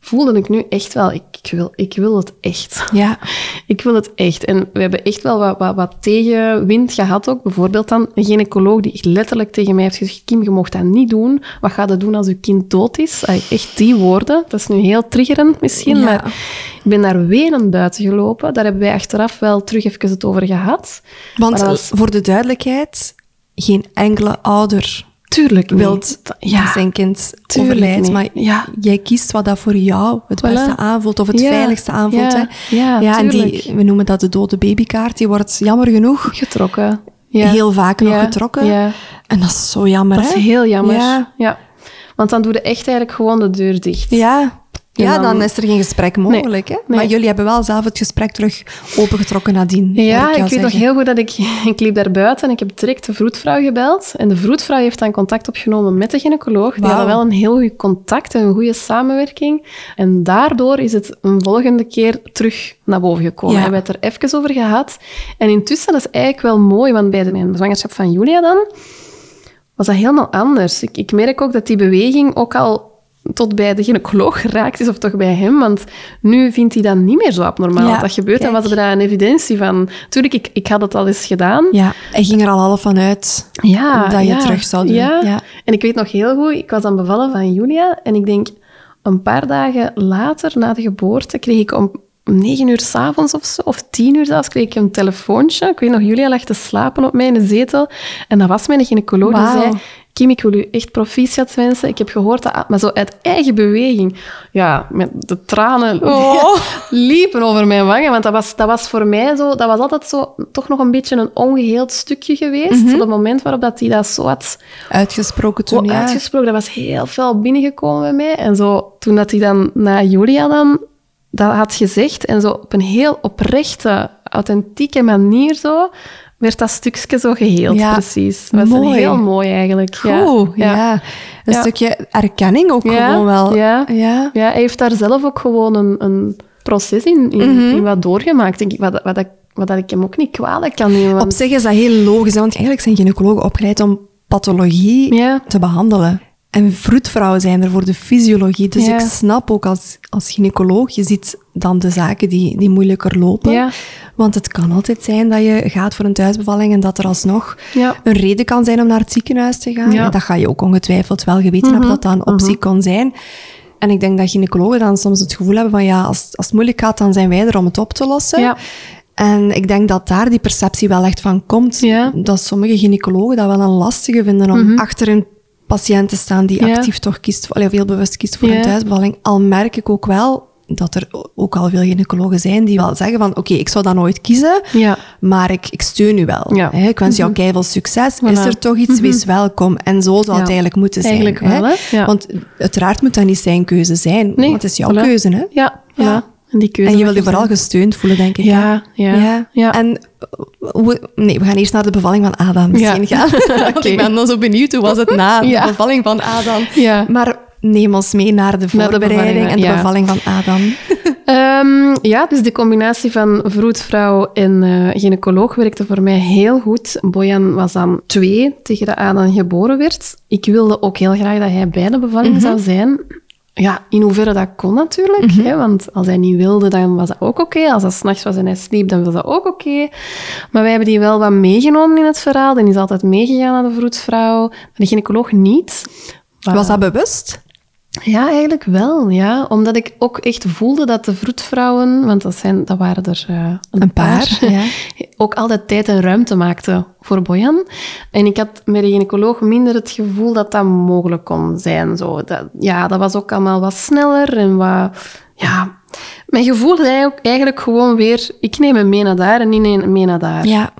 voelde ik nu echt wel, ik, ik, wil, ik wil het echt. Ja. [LAUGHS] Ik wil het echt. En we hebben echt wel wat, wat, wat tegenwind gehad ook. Bijvoorbeeld dan een gynaecoloog die echt letterlijk tegen mij heeft gezegd, Kim, je mocht dat niet doen. Wat ga je doen als je kind dood is? Echt die woorden. Dat is nu heel triggerend misschien, Ja. maar ik ben daar wenend buiten gelopen. Daar hebben wij achteraf wel terug even het over gehad. Want dat voor de duidelijkheid, geen enkele ouder Tuurlijk wilt Ja. zijn kind Tuurlijk overlijdt. Maar Ja. jij kiest wat dat voor jou het Voilà. beste aanvoelt of het Ja. veiligste aanvoelt. Ja. Hè? Ja, en die, we noemen dat de dode babykaart. Die wordt jammer genoeg Getrokken. Ja. heel vaak nog getrokken. Ja. En dat is zo jammer, Dat is heel jammer. Ja. Ja. Want dan doe je echt eigenlijk gewoon de deur dicht. Ja. Ja, dan- dan is er geen gesprek mogelijk. Hè? Maar Nee. jullie hebben wel zelf het gesprek terug opengetrokken nadien. Ja, ik, jou weet nog heel goed dat ik... [LAUGHS] Ik liep daar buiten en ik heb direct de vroedvrouw gebeld. En de vroedvrouw heeft dan contact opgenomen met de gynaecoloog. Die hadden wel een heel goed contact en een goede samenwerking. En daardoor is het een volgende keer terug naar boven gekomen. Ja. We hebben het er even over gehad. En intussen, dat is eigenlijk wel mooi, want bij de, mijn zwangerschap van Julia dan, was dat helemaal anders. Ik, ik merk ook dat die beweging ook al tot bij de gynaecoloog geraakt is, of toch bij hem, want nu vindt hij dat niet meer zo abnormaal Ja, dat dat gebeurt. En kijk. was er daar een evidentie van. Tuurlijk, ik, ik had het al eens gedaan. Ja, hij ging er al half van uit Ja, dat je ja, terug zou doen. Ja. En ik weet nog heel goed, ik was dan bevallen van Julia en ik denk een paar dagen later, na de geboorte, kreeg ik om negen uur s'avonds of zo, of tien uur zelfs, kreeg ik een telefoontje. Ik weet nog, Julia lag te slapen op mij in de zetel en dat was mijn gynaecoloog die zei... Kim, ik wil u echt proficiat wensen. Ik heb gehoord dat... Maar zo uit eigen beweging. Ja, met de tranen [LAUGHS] Oh. liepen over mijn wangen. Want dat was, dat was voor mij zo... Dat was altijd zo... Toch nog een beetje een ongeheeld stukje geweest. Mhm. Op het moment waarop dat hij dat zo had Uitgesproken toen, oh, ja. uitgesproken. Dat was heel fel binnengekomen bij mij. En zo, toen dat hij dan na Julia dan dat had gezegd, en zo op een heel oprechte, authentieke manier zo, werd dat stukje zo geheeld, Ja, precies. Dat was een mooi. heel mooi eigenlijk. Ja. Goed, ja. Een Ja. stukje erkenning ook gewoon wel. ja. ja. Ja, hij heeft daar zelf ook gewoon een, een proces in, in, Mhm. in wat doorgemaakt, denk ik. Wat, wat, ik- wat dat ik hem ook niet kwalijk kan nemen. Op zich is dat heel logisch, want eigenlijk zijn gynaecologen opgeleid om pathologie te behandelen. En vroedvrouwen zijn er voor de fysiologie. Dus Ja. ik snap ook als, als gynaecoloog, je ziet dan de zaken die, die moeilijker lopen. Ja. Want het kan altijd zijn dat je gaat voor een thuisbevalling en dat er alsnog Ja. een reden kan zijn om naar het ziekenhuis te gaan. En dat ga je ook ongetwijfeld wel geweten hebben dat dat een optie kon zijn. En ik denk dat gynaecologen dan soms het gevoel hebben van ja, als, als het moeilijk gaat, dan zijn wij er om het op te lossen. En ik denk dat daar die perceptie wel echt van komt. Dat sommige gynaecologen dat wel een lastige vinden om achter een patiënt te staan die Mhm. Ja. actief toch kiest, voor- of heel bewust kiest voor Ja. een thuisbevalling. Al merk ik ook wel dat er ook al veel gynaecologen zijn die wel zeggen van oké, ik zou dat nooit kiezen, Ja. maar ik, ik steun u wel. Ja. Mhm. Hè, Ik wens jou keiveel succes. Is er toch iets, wees welkom. En zo zou het eigenlijk moeten zijn. Eigenlijk wel, hè? Want uiteraard moet dat niet zijn keuze zijn, Nee, want het is jouw voilà. keuze. Hè? Ja, Ja. En die keuze En je wil je vooral gesteund voelen, denk ik. Ja, ja, ja. En eh, hoe- nee, we gaan eerst naar de bevalling van Adam misschien Ja. gaan. Want [LAUGHS] [LAUGHS] ik ben dan zo benieuwd, hoe was het na de bevalling van Adam? Ja. Maar neem ons mee naar de Naar de voorbereiding en de bevalling, van Adam. [LAUGHS] Ehm, ja, dus de combinatie van vroedvrouw en eh, gynaecoloog werkte voor mij heel goed. Bojan was dan twee tegen de Adam geboren werd. Ik wilde ook heel graag dat hij bij de bevalling zou zijn. Ja, in hoeverre dat kon natuurlijk. hè, want als hij niet wilde, dan was dat ook oké. Als dat s'nachts was en hij sliep, dan was dat ook oké. Maar wij hebben die wel wat meegenomen in het verhaal. Die is altijd meegegaan naar de vroedvrouw. De gynaecoloog niet. Was dat bewust? Ja, eigenlijk wel. Ja. Omdat ik ook echt voelde dat de vroedvrouwen, want dat, zijn, dat waren er uh, een, een, paar, paar ja. [LAUGHS] ook altijd tijd en ruimte maakten voor Bojan. En ik had met de gynaecoloog minder het gevoel dat dat mogelijk kon zijn. Zo. Dat, ja, dat was ook allemaal wat sneller en wat... Ja, mijn gevoel ook eigenlijk gewoon weer, ik neem hem mee naar daar en niet mee naar daar. Ja.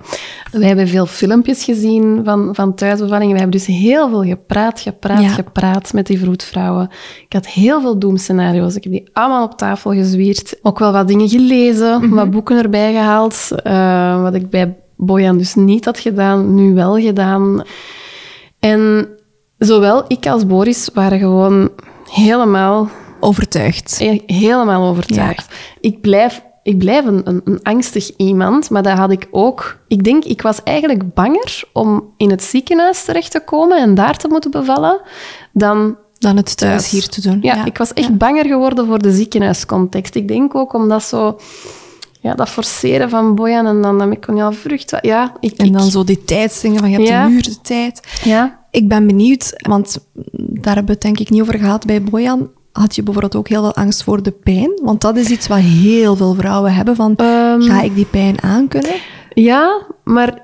Wij hebben veel filmpjes gezien van, van thuisbevallingen. We hebben dus heel veel gepraat, gepraat, gepraat met die vroedvrouwen. Ik had heel veel doemscenario's. Ik heb die allemaal op tafel gezwierd. Ook wel wat dingen gelezen, Mhm. wat boeken erbij gehaald. Uh, wat ik bij Bojan dus niet had gedaan, nu wel gedaan. En zowel ik als Boris waren gewoon helemaal overtuigd. Helemaal overtuigd. Ja. Ik blijf, ik blijf een, een, een, angstig iemand, maar dat had ik ook. Ik denk, ik was eigenlijk banger om in het ziekenhuis terecht te komen en daar te moeten bevallen dan. Dan het thuis hier te doen. Ja, ja. ik was echt ja. banger geworden voor de ziekenhuiscontext. Ik denk ook omdat zo. Ja, dat forceren van Bojan en dan dat meconiaal vrucht. Ja, ik, en dan ik, zo die tijdsdingen van je hebt ja. een uur de tijd. Ja. Ik ben benieuwd, want daar hebben we het denk ik niet over gehad bij Bojan had je bijvoorbeeld ook heel veel angst voor de pijn? Want dat is iets wat heel veel vrouwen hebben, van um, ga ik die pijn aankunnen? Ja, maar,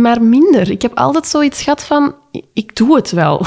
maar minder. Ik heb altijd zoiets gehad van, ik doe het wel. [LAUGHS]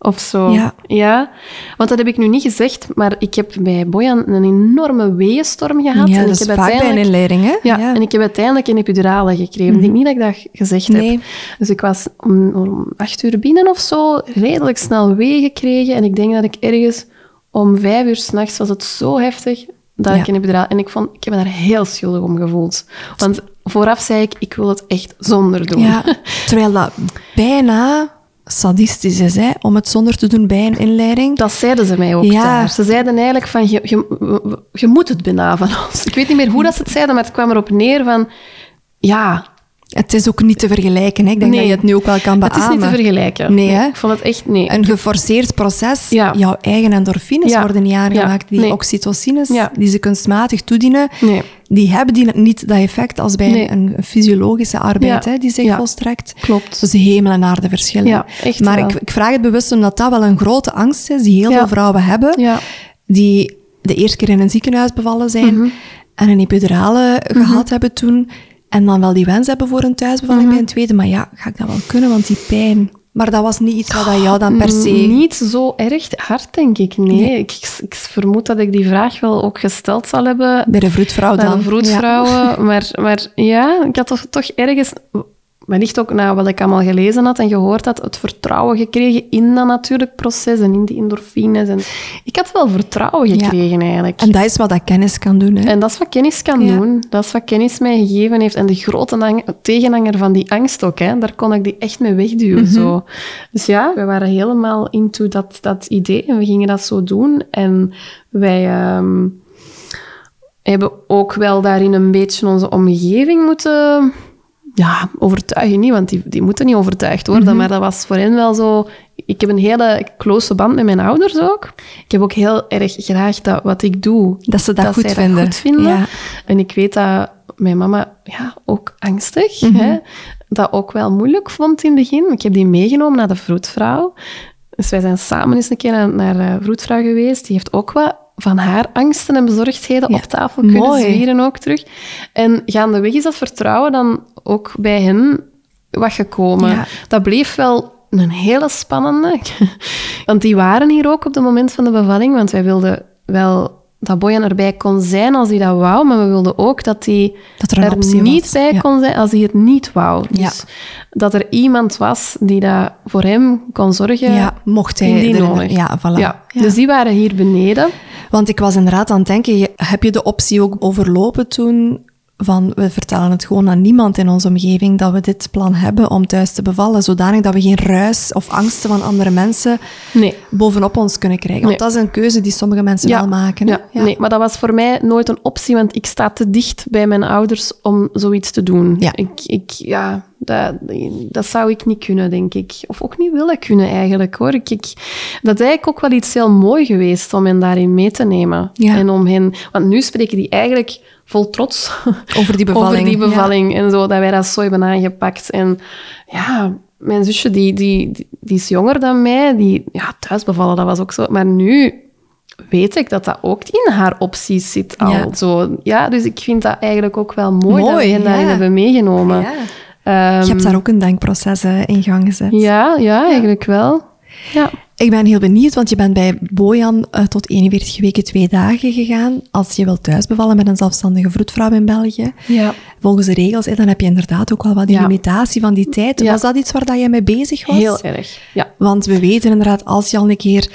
Of zo. Ja. ja. Want dat heb ik nu niet gezegd, maar ik heb bij Bojan een enorme weeënstorm gehad. Ja, en dat ik is vaak bij een inleiding, hè? Ja, ja, en ik heb uiteindelijk een epidurale gekregen. Mm -hmm. Ik denk niet dat ik dat gezegd nee. heb. Dus ik was om, om acht uur binnen of zo, redelijk snel wee gekregen. En ik denk dat ik ergens om vijf uur s'nachts was het zo heftig dat Ja. ik een epiduraal... En ik, vond, ik heb me daar heel schuldig om gevoeld. Want vooraf zei ik, ik wil het echt zonder doen. Ja, [LAUGHS] terwijl dat bijna sadistisch is, hè, om het zonder te doen bij een inleiding. Dat zeiden ze mij ook Ja. daar. Ze zeiden eigenlijk van, je, je, je moet het bijna van ons. Ik weet niet meer hoe dat ze het zeiden, maar het kwam erop neer van... Ja, Het is ook niet te vergelijken. Hè. Ik denk Nee, dat je het nu ook wel kan het beamen. is niet te vergelijken. Nee, hè? Ik vond het echt... Nee. Een geforceerd proces, Ja. jouw eigen endorfines Ja. worden niet aangemaakt. Die Nee. oxytocines, die ze kunstmatig toedienen, Nee, die hebben die niet dat effect als bij een, een fysiologische arbeid hè, die zich Ja. volstrekt. klopt. Dus hemel en aarde verschillen. Ja, echt maar wel. ik, ik vraag het bewust omdat dat wel een grote angst is die heel veel vrouwen hebben, Ja. die de eerste keer in een ziekenhuis bevallen zijn Mhm. en een epidurale gehad hebben toen, en dan wel die wens hebben voor een thuisbevalling Mhm. bij een tweede, maar ja, ga ik dat wel kunnen, want die pijn... Maar dat was niet iets wat dat jou dan per se... Mm, Niet zo erg hard, denk ik. Nee, Nee. Ik, ik, ik vermoed dat ik die vraag wel ook gesteld zal hebben Bij de vroedvrouw bij dan. de vroedvrouwen. Maar, maar ja, ik had toch, toch ergens... Wellicht ook na wat ik allemaal gelezen had en gehoord had, het vertrouwen gekregen in dat natuurlijk proces en in die endorfines. En ik had wel vertrouwen Ja. gekregen, eigenlijk. En dat is wat dat kennis kan doen. Hè? En dat is wat kennis kan Ja. doen. Dat is wat kennis mij gegeven heeft. En de grote ang- tegenhanger van die angst ook, hè, daar kon ik die echt mee wegduwen. Mhm. zo. Dus ja, we waren helemaal into dat, dat idee en we gingen dat zo doen. En wij ehm, hebben ook wel daarin een beetje onze omgeving moeten ja, overtuigen. Niet, want die, die moeten niet overtuigd worden. Mhm. Maar dat was voor hen wel zo... Ik heb een hele close band met mijn ouders ook. Ik heb ook heel erg graag dat wat ik doe, Dat ze dat, dat goed dat vinden. goed vinden. Ja. En ik weet dat mijn mama ja, ook angstig, Mhm. hè, dat ook wel moeilijk vond in het begin. Ik heb die meegenomen naar de vroedvrouw. Dus wij zijn samen eens een keer naar, naar de vroedvrouw geweest. Die heeft ook wat van haar angsten en bezorgdheden Ja, op tafel kunnen mooi. zwieren ook terug. En gaandeweg is dat vertrouwen dan ook bij hen wat gekomen. Ja. Dat bleef wel een hele spannende. [LAUGHS] Want die waren hier ook op het moment van de bevalling, want wij wilden wel dat Bojan erbij kon zijn als hij dat wou, maar we wilden ook dat hij Dat er er niet was. bij Ja. kon zijn als hij het niet wou. Ja. Dus dat er iemand was die dat voor hem kon zorgen. Ja, mocht hij er- nodig. Ja, voilà. Ja. Dus die waren hier beneden. Want ik was inderdaad aan het denken, heb je de optie ook overlopen toen van we vertellen het gewoon aan niemand in onze omgeving dat we dit plan hebben om thuis te bevallen, zodanig dat we geen ruis of angsten van andere mensen Nee. bovenop ons kunnen krijgen. Want Nee. dat is een keuze die sommige mensen wel maken. Ja, Nee, maar dat was voor mij nooit een optie, want ik sta te dicht bij mijn ouders om zoiets te doen. Ja. Ik, ik, ja, dat, dat zou ik niet kunnen, denk ik. Of ook niet willen kunnen, eigenlijk, hoor. Ik, ik, dat is eigenlijk ook wel iets heel mooi geweest om hen daarin mee te nemen. Ja. En om hen... Want nu spreken die eigenlijk vol trots [LAUGHS] [LAUGHS] Over die bevalling. over die bevalling en zo, dat wij dat zo hebben aangepakt. En ja, mijn zusje, die, die, die, is jonger dan mij. Die, ja, thuisbevallen, dat was ook zo. Maar nu weet ik dat dat ook in haar opties zit al. Ja. Zo, ja, dus ik vind dat eigenlijk ook wel mooi, dat Mooi, we hen daarin ja. hebben meegenomen. Ja. Ehm, Je hebt daar ook een denkproces eh, in gang gezet. ja, ja, eigenlijk wel. Ja. Ik ben heel benieuwd, want je bent bij Bojan eh, tot 41 weken twee dagen gegaan. Als je wilt thuisbevallen met een zelfstandige vroedvrouw in België, Ja. volgens de regels, eh, dan heb je inderdaad ook wel wat die Ja. limitatie van die tijd. Was dat iets waar dat jij mee bezig was? Heel erg. Ja. Want we weten inderdaad, als je al een keer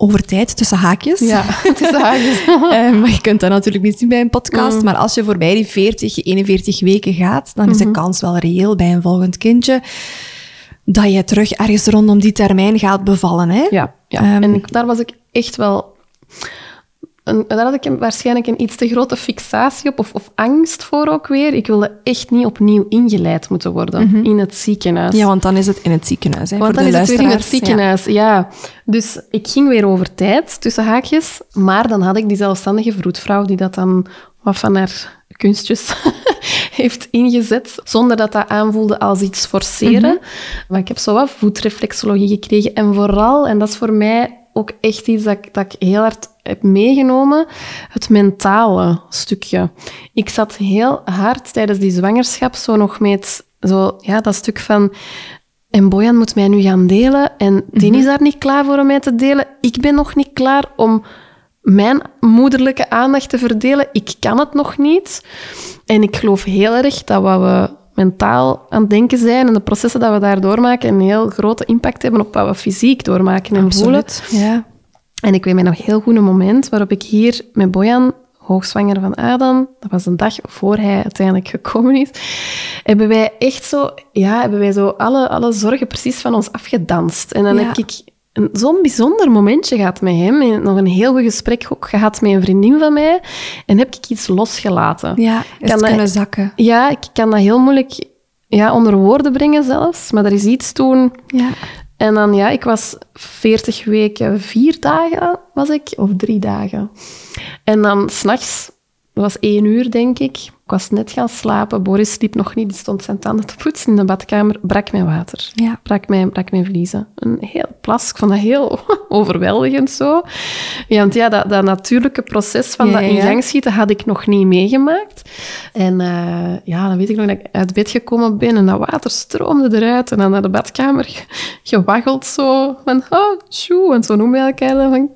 over tijd, tussen haakjes, Ja, [LAUGHS] is haagjes. Eh, maar je kunt dat natuurlijk niet zien bij een podcast. Mm. Maar als je voorbij die 40, 41 weken gaat, dan Mhm. is de kans wel reëel bij een volgend kindje dat je terug ergens rondom die termijn gaat bevallen. Hè? Ja, ja. Ehm, en ik- daar was ik echt wel... Een, daar had ik een- waarschijnlijk een iets te grote fixatie op, of, of angst voor ook weer. Ik wilde echt niet opnieuw ingeleid moeten worden in het ziekenhuis. Ja, want dan is het in het ziekenhuis. Hè, Want voor dan de is het weer in het ziekenhuis, ja. Dus ik ging weer over tijd, tussen haakjes. Maar dan had ik die zelfstandige vroedvrouw die dat dan wat van haar kunstjes [LAUGHS] heeft ingezet, zonder dat dat aanvoelde als iets forceren. Maar ik heb zo wat voetreflexologie gekregen. En vooral, en dat is voor mij ook echt iets dat ik, dat ik heel hard heb meegenomen, het mentale stukje. Ik zat heel hard tijdens die zwangerschap zo nog met zo, ja, dat stuk van... En Bojan moet mij nu gaan delen. En die is daar niet klaar voor om mij te delen. Ik ben nog niet klaar om mijn moederlijke aandacht te verdelen. Ik kan het nog niet. En ik geloof heel erg dat wat we mentaal aan het denken zijn en de processen dat we daar doormaken een heel grote impact hebben op wat we fysiek doormaken en voelen. Ja. En ik weet mij nog heel goed een moment waarop ik hier met Bojan, hoogzwanger van Adam, dat was een dag voor hij uiteindelijk gekomen is, hebben wij echt zo, ja, hebben wij zo alle, alle zorgen precies van ons afgedanst. En dan Ja. heb ik zo'n bijzonder momentje gehad met hem. En nog een heel goed gesprek ook gehad met een vriendin van mij. En heb ik iets losgelaten. Ja, is Kan dat- kunnen zakken. Ja, ik kan dat heel moeilijk ja, onder woorden brengen zelfs. Maar er is iets toen... Ja. En dan, ja, ik was 40 weken, vier dagen was ik, of drie dagen. En dan s'nachts, dat was één uur, denk ik. Ik was net gaan slapen. Boris sliep nog niet, die stond zijn tanden te poetsen in de badkamer. Brak mijn water. Ja. Brak mijn, brak mijn vliezen. Een heel plas. Ik vond dat heel [LAUGHS] overweldigend zo. Ja, want ja, dat, dat natuurlijke proces van Ja, dat in ja. gang schieten had ik nog niet meegemaakt. En eh, ja, dan weet ik nog dat ik uit bed gekomen ben en dat water stroomde eruit. En dan naar de badkamer ge- gewaggeld zo. Van, oh, tjoe. En zo noemen we elkaar dan. Van,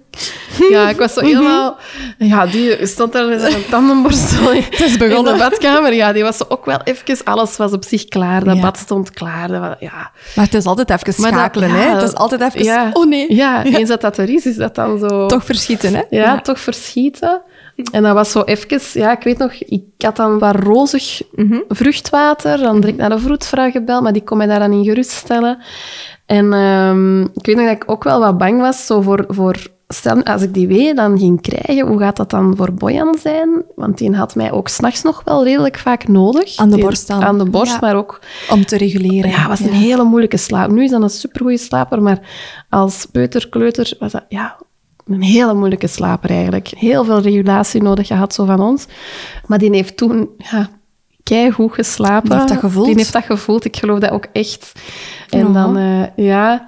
ja, ik was zo helemaal... Ja, die stond daar met zijn tandenborstel [LAUGHS] in, in de badkamer. Ja, die was ook wel even... Alles was op zich klaar. Dat Ja. bad stond klaar. Dat was- ja. Maar het is altijd even dat- schakelen, ja, hè? Het is altijd even... ja. Oh nee. [LAUGHS] Ja, eens dat dat er is, is dat dan zo... Toch verschieten, hè? Ja, toch verschieten. En dat was zo even... Ja, ik weet nog, ik had dan wat rozig vruchtwater. Dan direct naar de vroedvrouw gebeld, maar die kon mij daar dan in geruststellen. En ehm, ik weet nog dat ik ook wel wat bang was zo voor... voor Stel, als ik die wee dan ging krijgen, hoe gaat dat dan voor Bojan zijn? Want die had mij ook s'nachts nog wel redelijk vaak nodig. Aan de borst dan. Aan de borst, Ja. maar ook Om te reguleren. ja, het was een hele moeilijke slaap. Nu is dat een supergoeie slaper, maar als peuter, kleuter was dat ja, een hele moeilijke slaper eigenlijk. Heel veel regulatie nodig gehad zo van ons. Maar die heeft toen ja, keigoed geslapen. Die heeft dat gevoeld? Die heeft dat gevoeld. Ik geloof dat ook echt. En dan, eh, ja,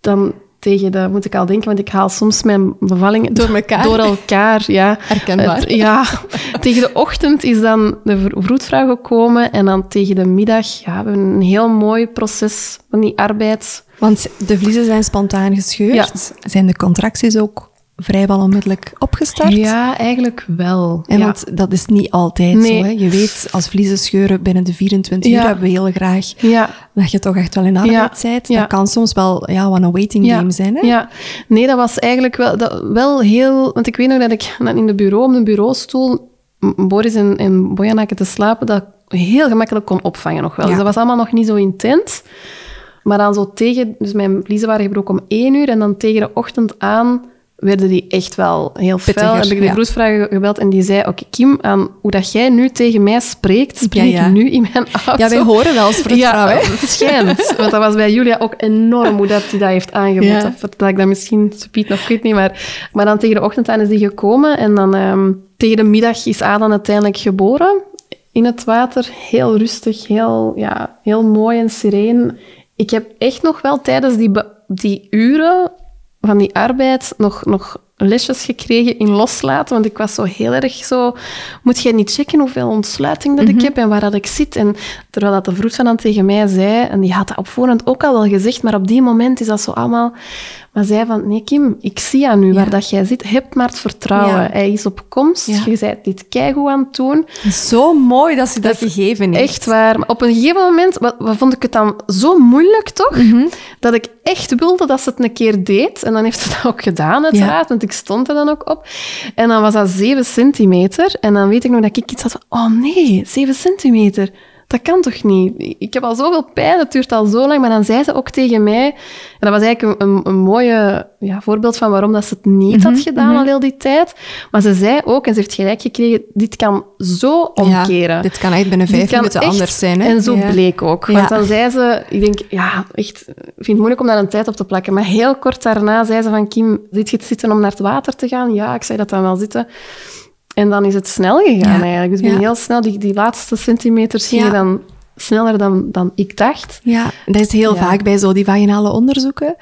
dan tegen de, moet ik al denken, want ik haal soms mijn bevallingen Door elkaar. Door elkaar, ja. Herkenbaar. Het- ja, [LAUGHS] tegen de ochtend is dan de vro- vroedvrouw gekomen en dan tegen de middag, ja, we hebben een heel mooi proces van die arbeid. Want de vliezen zijn spontaan gescheurd. Zijn de contracties ook vrijwel onmiddellijk opgestart? Ja, eigenlijk wel. En ja. want dat is niet altijd Nee. zo. Hè? Je weet, als vliezen scheuren binnen de 24 uur, Ja. hebben we heel graag ja, dat je toch echt wel in arbeid bent. Dat kan soms wel ja, wat een waiting game zijn. Hè? ja. Nee, dat was eigenlijk wel, dat, wel heel... Want ik weet nog dat ik dan in de bureau, op de bureaustoel, Boris en, en te slapen, dat heel gemakkelijk kon opvangen nog wel. Dus dat was allemaal nog niet zo intens. Maar dan zo tegen... Dus mijn vliezen waren gebroken om één uur en dan tegen de ochtend aan werden die echt wel heel fel. Heb ik de ja. vroedvrouw gebeld en die zei... Oké, Kim, aan hoe dat jij nu tegen mij spreekt, spreek Ja, ja. ik nu in mijn auto. Ja, wij horen wel eens vrouw. Hè? het schijnt. Want dat was bij Julia ook enorm hoe dat die dat heeft aangeboden. Ja. Dat ik dat misschien subiet nog weet niet. Maar, maar dan tegen de ochtend aan is die gekomen. En dan ehm, tegen de middag is Adam uiteindelijk geboren. In het water. Heel rustig, heel, ja, heel mooi en sereen. ik heb echt nog wel tijdens die, die uren van die arbeid nog, nog lesjes gekregen in loslaten. Want ik was zo heel erg zo... Moet jij niet checken hoeveel ontsluiting dat ik heb en waar dat ik zit? En terwijl dat de vroed van dan tegen mij zei... En die had dat op voorhand ook al wel gezegd, maar op die moment is dat zo allemaal... Maar zei van, nee Kim, ik zie aan u waar dat jij zit. Heb maar het vertrouwen. Ja. Hij is op komst. Ja. Je bent dit keigoed aan het doen. Zo mooi dat ze dat, gegeven heeft. Echt waar. Maar op een gegeven moment wat, wat vond ik het dan zo moeilijk, toch? Mhm. Dat ik echt wilde dat ze het een keer deed. En dan heeft ze dat ook gedaan, uiteraard. Want ik stond er dan ook op. En dan was dat 7 centimeter. En dan weet ik nog dat ik iets had van... Oh nee, 7 centimeter. Dat kan toch niet? Ik heb al zoveel pijn, het duurt al zo lang. Maar dan zei ze ook tegen mij... En dat was eigenlijk een, een, een mooie ja, voorbeeld van waarom dat ze het niet Mhm, had gedaan al heel die tijd. Maar ze zei ook, en ze heeft gelijk gekregen, dit kan zo omkeren. Ja, dit kan echt binnen vijf minuten anders zijn. Hè? En zo Ja. bleek ook. Want dan zei ze, ik denk, ja, echt, ik vind het moeilijk om daar een tijd op te plakken. Maar heel kort daarna zei ze van, Kim, zit je het zitten om naar het water te gaan? Ja, ik zei dat dan wel zitten. En dan is het snel gegaan Ja. eigenlijk. Dus ik ben heel snel, die, die laatste centimeters gingen dan sneller dan, dan ik dacht. Ja, dat is heel Ja. vaak bij zo die vaginale onderzoeken.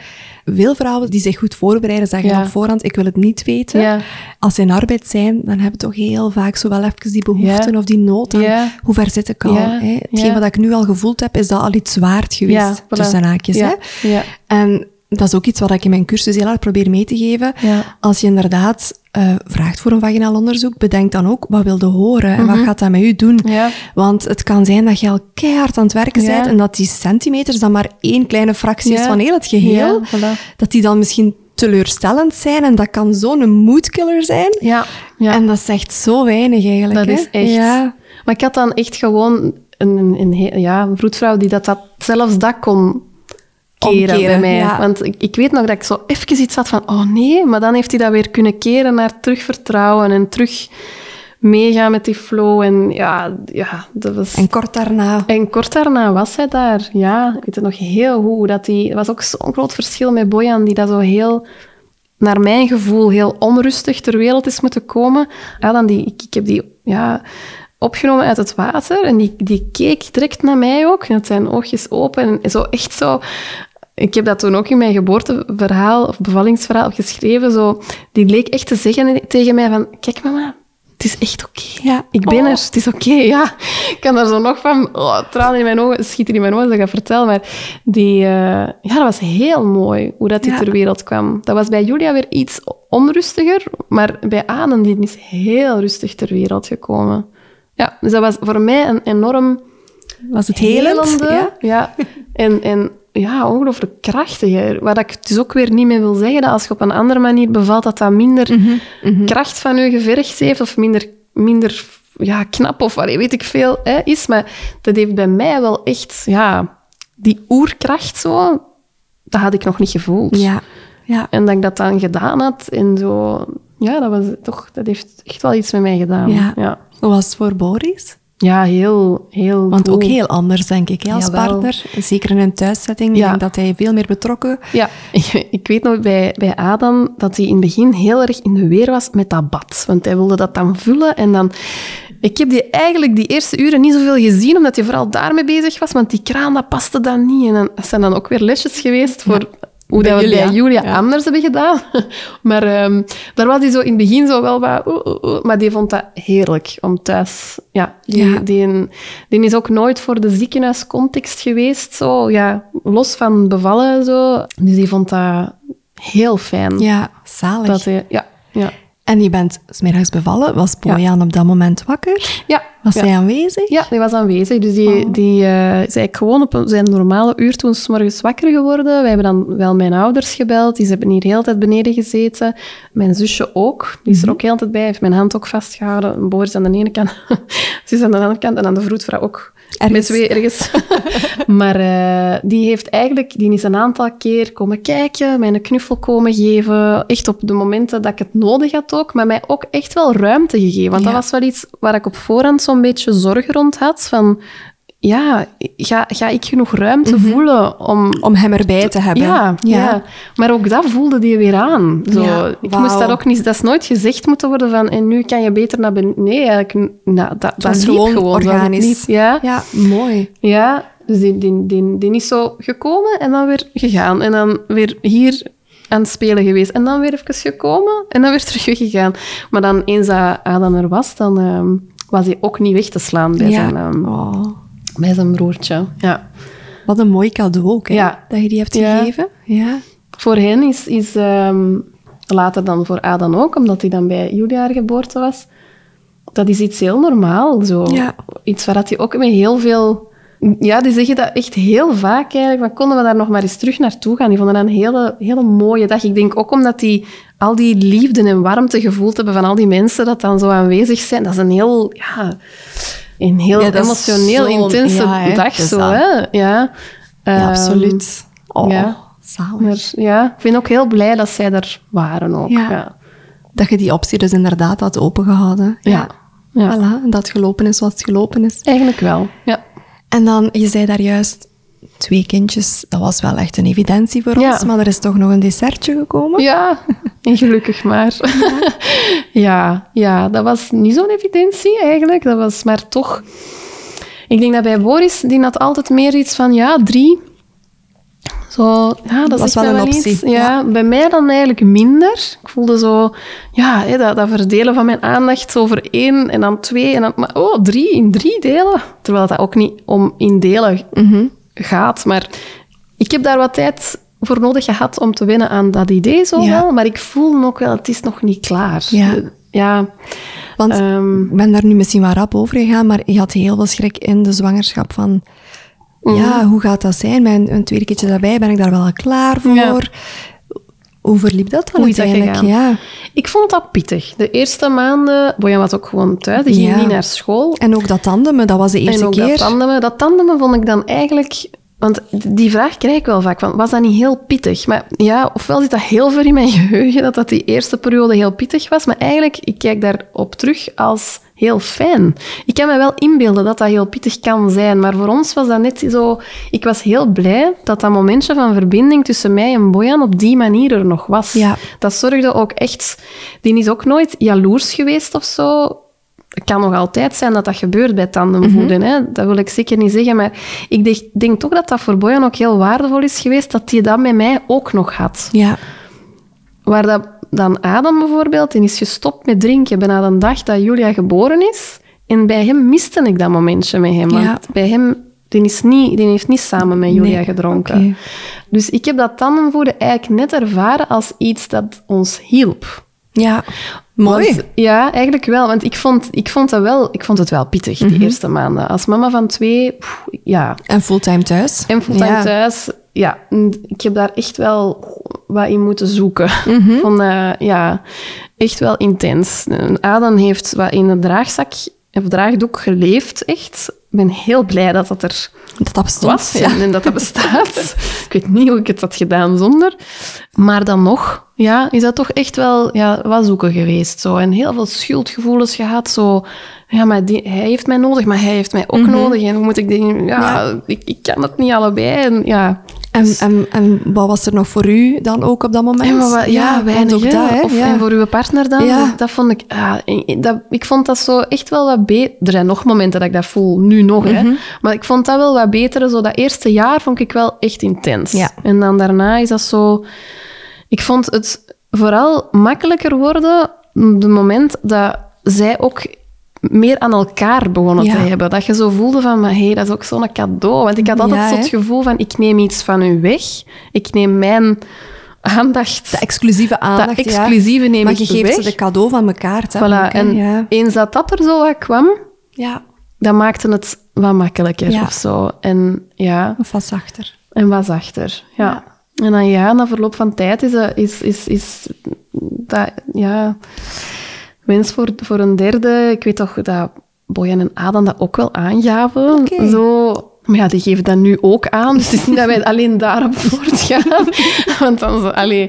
Veel vrouwen die zich goed voorbereiden, zeggen Ja. op voorhand, ik wil het niet weten. Ja. Als ze in arbeid zijn, dan hebben toch heel vaak zo wel even die behoeften of die nood aan hoe ver zit ik al. Hè? Hetgeen wat ik nu al gevoeld heb, is dat al iets waard geweest, voilà. tussen haakjes. Ja. Hè? En dat is ook iets wat ik in mijn cursus heel hard probeer mee te geven. Als je inderdaad eh, vraagt voor een vaginaal onderzoek, bedenk dan ook wat wilde horen en wat gaat dat met u doen. Mhm. Ja. Want het kan zijn dat je al keihard aan het werken Ja. bent en dat die centimeters dan maar één kleine fractie is van heel het geheel. Voilà. Dat die dan misschien teleurstellend zijn en dat kan zo'n moodkiller zijn. Ja. Ja. En dat zegt zo weinig eigenlijk. Dat hè? is echt. Maar ik had dan echt gewoon een, een, een, ja, een vroedvrouw die dat, dat zelfs dat kon keren, Omkeren, bij mij. ja. Want ik, ik weet nog dat ik zo even iets had van, oh nee, maar dan heeft hij dat weer kunnen keren naar terug vertrouwen en terug meegaan met die flow. En ja, ja dat was... En kort daarna. En kort daarna was hij daar. Ja, ik weet het nog heel goed. hoe Dat die, er was ook zo'n groot verschil met Bojan, die dat zo heel, naar mijn gevoel, heel onrustig ter wereld is moeten komen. Ja, dan die, ik, ik heb die ja, opgenomen uit het water en die, die keek direct naar mij ook. En had zijn oogjes open en zo echt zo... Ik heb dat toen ook in mijn geboorteverhaal of bevallingsverhaal geschreven. Zo, die leek echt te zeggen tegen mij van... Kijk mama, het is echt oké. Ja. Ik ben Oh. er, het is oké, ja. Ik kan daar zo nog van... Oh, tranen in mijn ogen, schieten in mijn ogen als ik dat vertel. Maar die, eh, ja, dat was heel mooi, hoe dat die Ja. ter wereld kwam. Dat was bij Julia weer iets onrustiger, maar bij Aden die is heel rustig ter wereld gekomen. Ja, dus dat was voor mij een enorm Was het helend? helende, Ja? ja. En, en ja, ongelooflijk krachtig. Waar ik dus ook weer niet mee wil zeggen dat als je op een andere manier bevalt, dat dat minder Mhm, kracht van je gevergd heeft of minder, minder ja, knap of wat weet ik veel hè, is. Maar dat heeft bij mij wel echt, ja, die oerkracht zo, dat had ik nog niet gevoeld. Ja. ja. En dat ik dat dan gedaan had en zo, ja, dat was toch, dat heeft echt wel iets met mij gedaan. Ja. ja. Hoe was het voor Boris? Ja, heel, heel Want ook heel anders, denk ik, hè, als Jawel. partner. Zeker in een thuissetting. Ik denk dat hij veel meer betrokken... Ja, [LAUGHS] ik weet nog bij, bij Adam dat hij in het begin heel erg in de weer was met dat bad. Want hij wilde dat dan vullen en dan... Ik heb die eigenlijk die eerste uren niet zoveel gezien, omdat hij vooral daarmee bezig was, want die kraan, dat paste dan niet. En dan dat zijn dan ook weer lesjes geweest voor hoe Bij dat we het bij Julia. Ja. anders hebben gedaan. [LAUGHS] Maar ehm, daar was hij zo in het begin zo wel wat... maar die vond dat heerlijk om thuis... Ja, die, Ja. Die, die is ook nooit voor de ziekenhuiscontext geweest. Zo, ja, los van bevallen zo. Dus die vond dat heel fijn. Ja, zalig. Dat hij, ja, ja, En je bent smiddags bevallen. Was Bojan op dat moment wakker? ja. Was ja. hij aanwezig? Ja, die was aanwezig. Dus die, die eh, is eigenlijk gewoon op zijn normale uur toen 's morgens wakker geworden. Wij hebben dan wel mijn ouders gebeld. Die hebben hier heel de tijd beneden gezeten. Mijn zusje ook. Die is er ook heel de tijd bij. Heeft mijn hand ook vastgehouden. Boris aan de ene kant. [LAUGHS] Ze is aan de andere kant. En dan de vroedvrouw ook. Ergens. Met twee ergens. [LAUGHS] maar eh, die heeft eigenlijk... Die is een aantal keer komen kijken. Mij een knuffel komen geven. Echt op de momenten dat ik het nodig had ook. Maar mij ook echt wel ruimte gegeven. Want Ja. dat was wel iets waar ik op voorhand zo'n beetje zorg rond had. Van, ja, ga, ga ik genoeg ruimte voelen om... Om hem erbij te hebben. Ja, ja. maar ook dat voelde die weer aan. Zo, Ja, ik moest dat ook niet... Dat is nooit gezegd moeten worden van... En nu kan je beter naar beneden. Nee, eigenlijk... Nou, dat, dat was liep gewoon organisch. liep, ja. Ja, mooi. Ja, Dus die, die, die, die is zo gekomen en dan weer gegaan. En dan weer hier aan het spelen geweest. En dan weer even gekomen en dan weer [LAUGHS] terug gegaan. Maar dan eens dat Adam er was, dan ehm, was hij ook niet weg te slaan bij, Ja. zijn, ehm, Oh, bij zijn broertje. Ja. wat een mooi cadeau ook, hè, Ja. dat je die hebt gegeven. Ja. Voor hen is, is ehm, later dan voor Adam ook, omdat hij dan bij Julia haar geboorte was, dat is iets heel normaal. Zo. Iets waar dat hij ook met heel veel... Ja, die zeggen dat echt heel vaak eigenlijk. Van, konden we daar nog maar eens terug naartoe gaan? Die vonden dat een hele, hele mooie dag. Ik denk ook omdat die al die liefde en warmte gevoeld hebben van al die mensen dat dan zo aanwezig zijn. Dat is een heel... Ja, een heel Ja, emotioneel, intense ja, hè, dag. is Zo, hè? Ja, Ja, Ehm, absoluut. Oh, ja. zalig. maar ja, ik ben ook heel blij dat zij er waren ook. Ja. Dat je die optie dus inderdaad had opengehouden. Ja. Ja. Voilà, en dat het gelopen is zoals het gelopen is. Eigenlijk wel. Ja. En dan, je zei daar juist, twee kindjes, dat was wel echt een evidentie voor Ja. ons, maar er is toch nog een dessertje gekomen? Ja, en [LAUGHS] gelukkig maar. [LAUGHS] Ja. ja, dat was niet zo'n evidentie eigenlijk. Dat was maar toch... Ik denk dat bij Boris, die had altijd meer iets van, ja, drie. Zo, ja, dat Was is wel een optie, iets. Ja, ja. bij mij dan eigenlijk minder. Ik voelde zo, ja, dat, dat verdelen van mijn aandacht over één en dan twee en dan, maar oh, drie in drie delen. Terwijl dat ook niet om in delen Mhm. Gaat. Maar ik heb daar wat tijd voor nodig gehad om te wennen aan dat idee zo Ja. wel. Maar ik voel ook wel, het is nog niet klaar. Ja. ja Want ehm, ik ben daar nu misschien wat rap over gegaan, maar je had heel veel schrik in de zwangerschap van... Mhm. Ja, hoe gaat dat zijn? Mijn een tweede keertje daarbij, ben ik daar wel al klaar voor? Ja. Hoe verliep dat dan uiteindelijk? Ja. ik vond dat pittig. De eerste maanden, Bojan was ook gewoon thuis, die ging Ja. niet naar school. En ook dat tandemen, dat was de eerste en ook keer. dat tandemen. Dat tandemen vond ik dan eigenlijk... Want die vraag krijg ik wel vaak, van, was dat niet heel pittig? Maar ja, ofwel zit dat heel ver in mijn geheugen, dat dat die eerste periode heel pittig was. Maar eigenlijk, ik kijk daarop terug als heel fijn. Ik kan me wel inbeelden dat dat heel pittig kan zijn, maar voor ons was dat net zo... Ik was heel blij dat dat momentje van verbinding tussen mij en Bojan op die manier er nog was. Ja. Dat zorgde ook echt... Die is ook nooit jaloers geweest of zo. Het kan nog altijd zijn dat dat gebeurt bij tandemvoeden. hè? Dat wil ik zeker niet zeggen. Maar ik denk, denk toch dat dat voor Bojan ook heel waardevol is geweest dat hij dat met mij ook nog had. Ja. Waar dat dan Adam bijvoorbeeld, die is gestopt met drinken bijna de dag dat Julia geboren is. En bij hem miste ik dat momentje met hem. Ja. Want bij hem, die, is niet, die heeft niet samen met Julia Nee, gedronken. Dus ik heb dat tandemvoeden eigenlijk net ervaren als iets dat ons hielp. Ja. Mooi. Want- ja, eigenlijk wel. Want ik vond, ik vond, dat wel, ik vond het wel pittig, Mhm. die eerste maanden. Als mama van twee, pff, ja. En fulltime thuis. En fulltime Ja. thuis, ja. Ik heb daar echt wel wat in moeten zoeken. Mhm. Vond dat, ja, echt wel intens. En Adam heeft wat in een draagzak of draagdoek geleefd, echt. Ik ben heel blij dat dat er Dat dat bestond. was Ja. en, en dat dat bestaat. [LAUGHS] ik weet niet hoe ik het had gedaan zonder. Maar dan nog, ja, is dat toch echt wel ja, wat zoeken geweest. Zo. En heel veel schuldgevoelens gehad. Zo, ja, maar die, hij heeft mij nodig, maar hij heeft mij ook nodig. En hoe moet ik die... Ja, Mhm. Ja. Ik, ik kan het niet allebei. En, ja, En, en, en wat was er nog voor u dan ook op dat moment? En wat, wa- ja, weinig. ook dat, hè? Of, ja. En voor uw partner dan? Ja. Dat, dat vond ik... Ja, dat, ik vond dat zo echt wel wat beter... Er zijn nog momenten dat ik dat voel, nu nog. Mhm. hè. Maar ik vond dat wel wat beter. Zo dat eerste jaar vond ik wel echt intens. Ja. En dan daarna is dat zo... Ik vond het vooral makkelijker worden... de moment dat zij ook meer aan elkaar begonnen Ja. te hebben. Dat je zo voelde van, maar hey, dat is ook zo'n cadeau. Want ik had altijd Ja, zo het gevoel van, ik neem iets van u weg. Ik neem mijn aandacht De exclusieve aandacht, dat ja. exclusieve neem Maar ik je geeft weg. ze de cadeau van elkaar. Hè, Voilà. En eens dat dat er zo wat kwam, ja, dat maakte het wat makkelijker of zo. En ja, of wat zachter. en wat zachter. Ja. En dan ja, na verloop van tijd is, dat- is, is, is dat, ja, wens voor, voor een derde. Ik weet toch dat Bojan en Adam dat ook wel aangaven. Zo, maar ja, die geven dat nu ook aan. Dus het is niet dat wij alleen daarop [LAUGHS] voortgaan. Want dan zo, allee.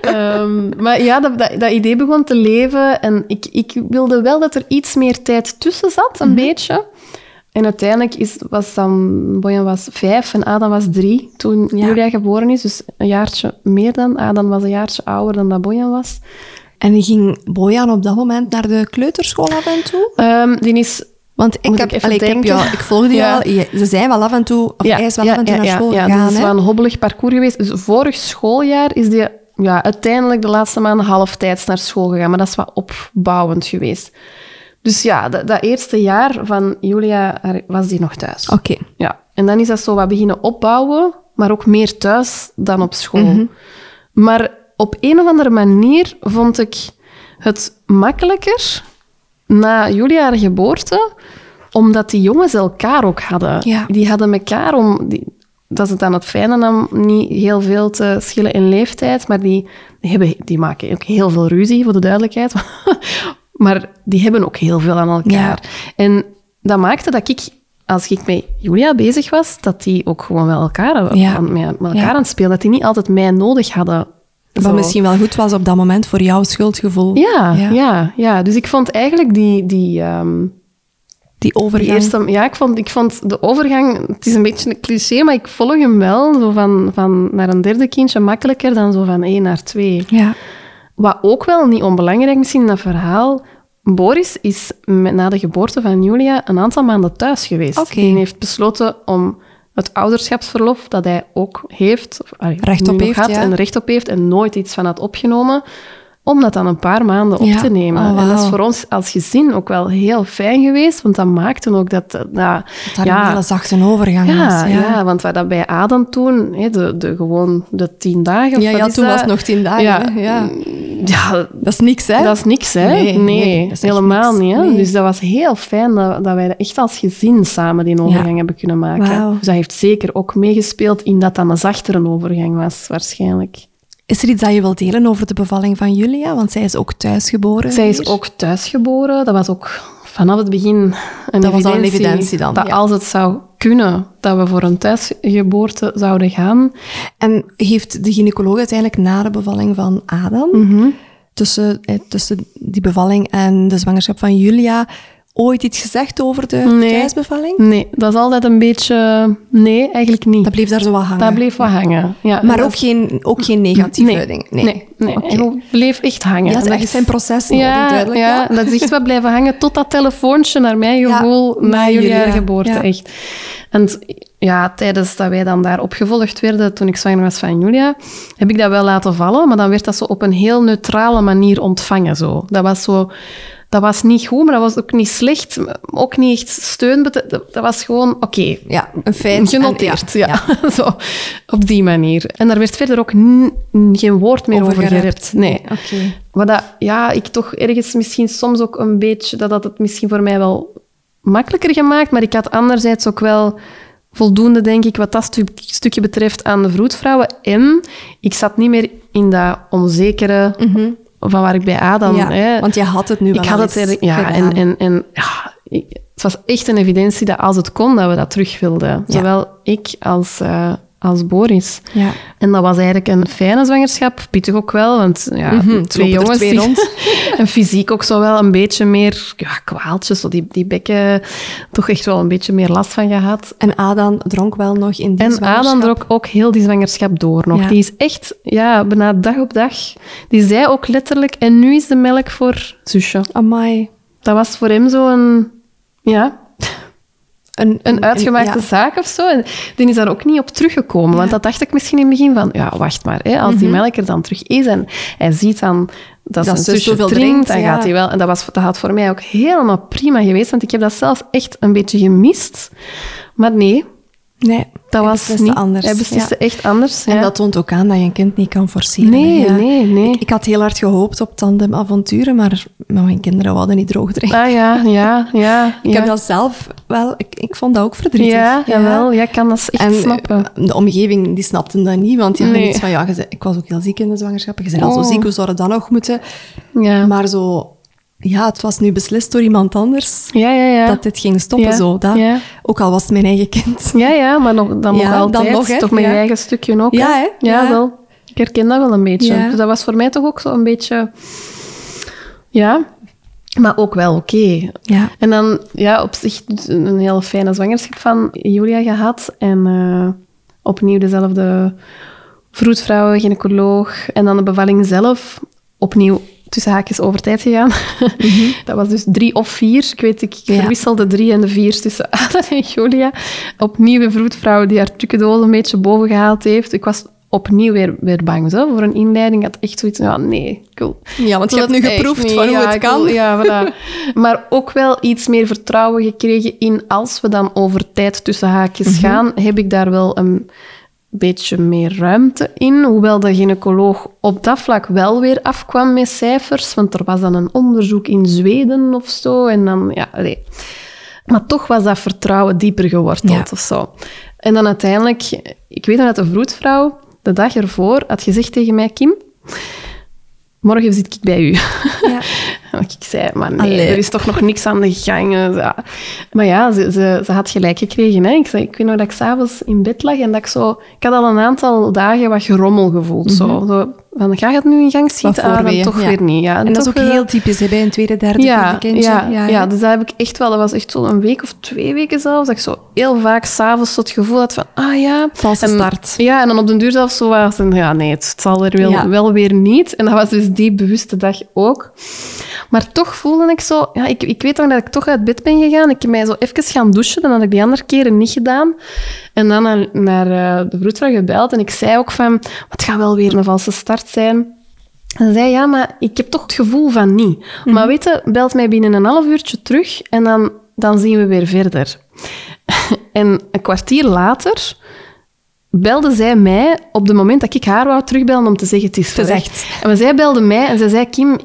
Ehm, maar ja, dat, dat, dat idee begon te leven. En ik, ik wilde wel dat er iets meer tijd tussen zat, Mhm. een beetje. En uiteindelijk is, was dan... Bojan was vijf en Adam was drie toen Ja. Julia geboren is. Dus een jaartje meer dan. Adam was een jaartje ouder dan dat Bojan was. En ging Bojan op dat moment naar de kleuterschool af en toe? Ehm, die is Want ik, Moet heb, ik allee, ik, heb denken? jou, ik volgde Ja. jou. Ze zijn wel af en toe, of hij is wel af en toe naar school ja, gegaan. dat is wel een hobbelig parcours geweest. Dus vorig schooljaar is die ja, uiteindelijk de laatste maanden halftijds naar school gegaan. Maar dat is wat opbouwend geweest. Dus ja, dat, dat eerste jaar van Julia was die nog thuis. Oké. Ja, en dan is dat zo wat beginnen opbouwen, maar ook meer thuis dan op school. Mhm. Maar op een of andere manier vond ik het makkelijker na Julia haar geboorte, omdat die jongens elkaar ook hadden. Ja. Die hadden elkaar om... Die, dat is het aan het fijne aan niet heel veel te schillen in leeftijd, maar die, die, hebben, die maken ook heel veel ruzie, voor de duidelijkheid. [LAUGHS] maar die hebben ook heel veel aan elkaar. En dat maakte dat ik, als ik met Julia bezig was, dat die ook gewoon met elkaar, Ja. aan, met, elkaar aan het spelen. Dat die niet altijd mij nodig hadden. Wat Zo. misschien wel goed was op dat moment voor jouw schuldgevoel. Ja, Ja. ja. Ja, Dus ik vond eigenlijk die... die ehm, Die die overgang. eerste, ja, ik vond, ik vond de overgang, het is een beetje een cliché, maar ik volg hem wel, zo van, van naar een derde kindje makkelijker dan zo van één naar twee. Ja. Wat ook wel niet onbelangrijk misschien in dat verhaal, Boris is met, na de geboorte van Julia een aantal maanden thuis geweest. Oké. Hij heeft besloten om het ouderschapsverlof dat hij ook heeft, Recht op heeft, had ja. en recht op heeft en nooit iets van had opgenomen, om dat dan een paar maanden op Ja. te nemen. Oh, En dat is voor ons als gezin ook wel heel fijn geweest, want dat maakte ook dat... dat Dat daar een hele zachte overgang ja, was. ja. want wat dat bij Adam toen, hè, de, de, gewoon de tien dagen... of Ja, ja, toen dat? was het nog tien dagen. Ja? Ja. ja, Dat is niks, hè? dat is niks, hè? Nee, helemaal niks. niet. Hè? Nee. Dus dat was heel fijn dat, dat wij echt als gezin samen die overgang hebben kunnen maken. Dus dat heeft zeker ook meegespeeld in dat dat een zachtere overgang was, waarschijnlijk. Is er iets dat je wilt delen over de bevalling van Julia? Want zij is ook thuisgeboren. Zij is hier. ook thuisgeboren. Dat was ook vanaf het begin een Dat was al een evidentie dan, Dat ja. als het zou kunnen, dat we voor een thuisgeboorte zouden gaan. En heeft de gynaecoloog uiteindelijk na de bevalling van Adam, Mhm. tussen, eh, tussen die bevalling en de zwangerschap van Julia, ooit iets gezegd over de Nee. thuisbevalling? Nee, dat is altijd een beetje... Nee, eigenlijk niet. Dat bleef daar zo wat hangen. Dat bleef wat hangen. Ja, Maar ook geen, ook geen negatieve nee, dingen? Nee, nee. Bleef echt hangen. Ja, dat echt zijn proces nodig, ja, duidelijk. ja, dat is echt wat blijven hangen tot dat telefoontje, naar mijn Ja, gevoel, na na jullie geboorte, ja. echt. En ja, tijdens dat wij dan daar opgevolgd werden, toen ik zwanger was van Julia, heb ik dat wel laten vallen, maar dan werd dat zo op een heel neutrale manier ontvangen. Zo. Dat was zo... Dat was niet goed, maar dat was ook niet slecht. Ook niet echt steun. Dat was gewoon, oké, Ja, een feit. Genoteerd, En- ja. [LAUGHS] Zo, op die manier. En daar werd verder ook geen woord meer over, gerept. Nee. Oké. Maar dat, ja, ik toch ergens misschien soms ook een beetje... Dat had het misschien voor mij wel makkelijker gemaakt, maar ik had anderzijds ook wel voldoende, denk ik, wat dat stu- stukje betreft aan de vroedvrouwen. En ik zat niet meer in dat onzekere van waar ik bij Adam... Ja, hè, want je had het nu wel ik had het er, ja, gedaan. en, en, en ja, ik- het was echt een evidentie dat als het kon, dat we dat terug wilden. Ja. Zowel ik als, eh, als Boris. Ja. En dat was eigenlijk een fijne zwangerschap, pittig ook wel, want ja, Mhm, twee jongens. twee rond. [LAUGHS] en fysiek ook zo wel een beetje meer ja, kwaaltjes, zo die, die bekken, toch echt wel een beetje meer last van gehad. En Adam dronk wel nog in die En zwangerschap. Adam trok ook heel die zwangerschap door nog. Ja. Die is echt, ja, bijna dag op dag. Die zei ook letterlijk, en nu is de melk voor zusje. Amai. Dat was voor hem zo een, ja, Een, een uitgemaakte ja. zaak of zo. En die is daar ook niet op teruggekomen. Want dat dacht ik misschien in het begin van, ja, wacht maar. Hè, als die melk er dan terug is en hij ziet dan dat, Mhm. Dat ze zoveel drinkt, drinkt, dan ja. gaat hij wel... En dat, was, dat had voor mij ook helemaal prima geweest, want ik heb dat zelfs echt een beetje gemist. Maar nee, Nee, dat was niet... anders. Hij besliste Ja. echt anders. En ja. dat toont ook aan dat je een kind niet kan forceren. Nee. Ja. nee, nee. Ik, ik had heel hard gehoopt op tandemavonturen, maar maar mijn kinderen wilden niet droog drinken. Ah ja, ja, ja. Ik heb dat zelf wel... Ik, ik vond dat ook verdrietig. Ja, jawel. Ja, ik kan dat echt En snappen. eh, de omgeving die snapte dat niet, want die hadden Nee. iets van, ja, ik was ook heel ziek in de zwangerschap. Je bent al zo Oh. ziek, hoe zou dat dan nog moeten? Ja. Maar zo, ja, het was nu beslist door iemand anders ja, ja, ja. dat dit ging stoppen. Zo, dat. Ook al was het mijn eigen kind. Ja, ja, maar nog, dan nog dan altijd. nog, hè. Toch je eigen stukje ook. Ja, hè. Ja, wel. Ik herken dat wel een beetje. Dus dat was voor mij toch ook zo een beetje... Ja, maar ook wel oké. Ja. En dan, ja, op zich een heel fijne zwangerschap van Julia gehad. En eh, opnieuw dezelfde vroedvrouw, gynaecoloog. En dan de bevalling zelf. Opnieuw tussen haakjes over tijd gegaan. [LAUGHS] Dat was dus drie of vier. Ik weet, ik Ja. verwisselde drie en de vier tussen [LAUGHS] Ada en Julia. Opnieuw een vroedvrouw die haar tukkendoos een beetje boven gehaald heeft. Ik was opnieuw weer, weer bang zo, voor een inleiding. Ik had echt zoiets van, ja, nee, cool. Ja, want je hebt nu geproefd van hoe Ja, het kan. ja, [LAUGHS] voilà. Maar ook wel iets meer vertrouwen gekregen in als we dan over tijd tussen haakjes Mhm. gaan, heb ik daar wel een beetje meer ruimte in. Hoewel de gynaecoloog op dat vlak wel weer afkwam met cijfers, want er was dan een onderzoek in Zweden of zo. En dan, ja. Maar toch was dat vertrouwen dieper geworteld Ja. of zo. En dan uiteindelijk, ik weet nog dat de vroedvrouw de dag ervoor had gezegd tegen mij, Kim, morgen zit ik bij u. Ja. [LAUGHS] [LAUGHS] Ik zei, maar nee, Allee. er is toch nog niks aan de gang. Ja. Maar ja, ze, ze, ze had gelijk gekregen. Hè. Ik, zei, ik weet nog dat ik s'avonds in bed lag en dat ik zo... Ik had al een aantal dagen wat gerommel gevoeld. zo. Zo, van, ga je het nu in gang schieten? Ah, dan toch ja. weer niet. Ja. En dat is ook weer- heel typisch hè, bij een tweede, derde, ja, vierde kindje. ja, ja, dus dat heb ik echt wel. Dat was echt zo een week of twee weken zelfs. Dat ik zo heel vaak s'avonds het gevoel had van, ah ja. Valse En- start. Ja, en dan op den duur zelfs zo was en ja, nee, het zal er wel, Ja. wel weer niet. En dat was dus die bewuste dag ook. Maar toch voelde ik zo... Ja, ik, ik weet nog dat ik toch uit bed ben gegaan. Ik heb mij zo even gaan douchen. Dat had ik die andere keren niet gedaan. En dan naar, naar eh, de vroedvrouw gebeld. En ik zei ook van... Het gaat wel weer een valse start zijn. En ze zei, ja, maar ik heb toch het gevoel van niet. Maar weet je, belt mij binnen een half uurtje terug en dan, dan zien we weer verder. [LAUGHS] en een kwartier later belde zij mij op het moment dat ik haar wou terugbellen om te zeggen, het is Het is verrekt. echt. En maar zij belde mij en ze zei, Kim...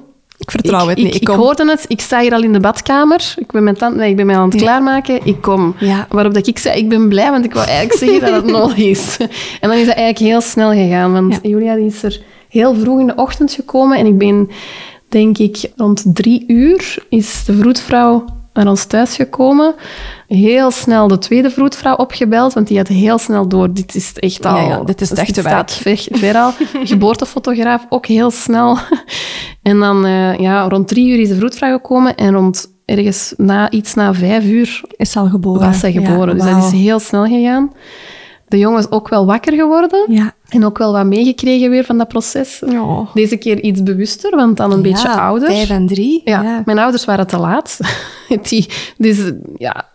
Ik vertrouw het niet. Ik, Ik hoorde het, ik sta hier al in de badkamer. Ik ben, mijn tand, nee, ik ben mij aan het Ja. klaarmaken. Ik kom. Ja. Waarop dat ik zei, ik ben blij, want ik wou eigenlijk zeggen dat het [LAUGHS] nodig is. En dan is dat eigenlijk heel snel gegaan. Want Ja. Julia die is er heel vroeg in de ochtend gekomen. En ik ben, denk ik, rond drie uur is de vroedvrouw naar ons thuis gekomen. Heel snel de tweede vroedvrouw opgebeld, want die had heel snel door. Dit is echt al... Ja, ja, dit is het echte staat ver, ver al. [LAUGHS] Geboortefotograaf ook heel snel. En dan, eh, ja, rond drie uur is de vroedvrouw gekomen. En rond ergens na, iets na vijf uur Is ze al geboren. was zij geboren. Ja, dus dat is heel snel gegaan. De jongen is ook wel wakker geworden. Ja. En ook wel wat meegekregen weer van dat proces. Ja. Deze keer iets bewuster, want dan een beetje ouder. Vijf en drie. Ja, mijn ouders waren te laat. [LAUGHS] Die, dus, ja.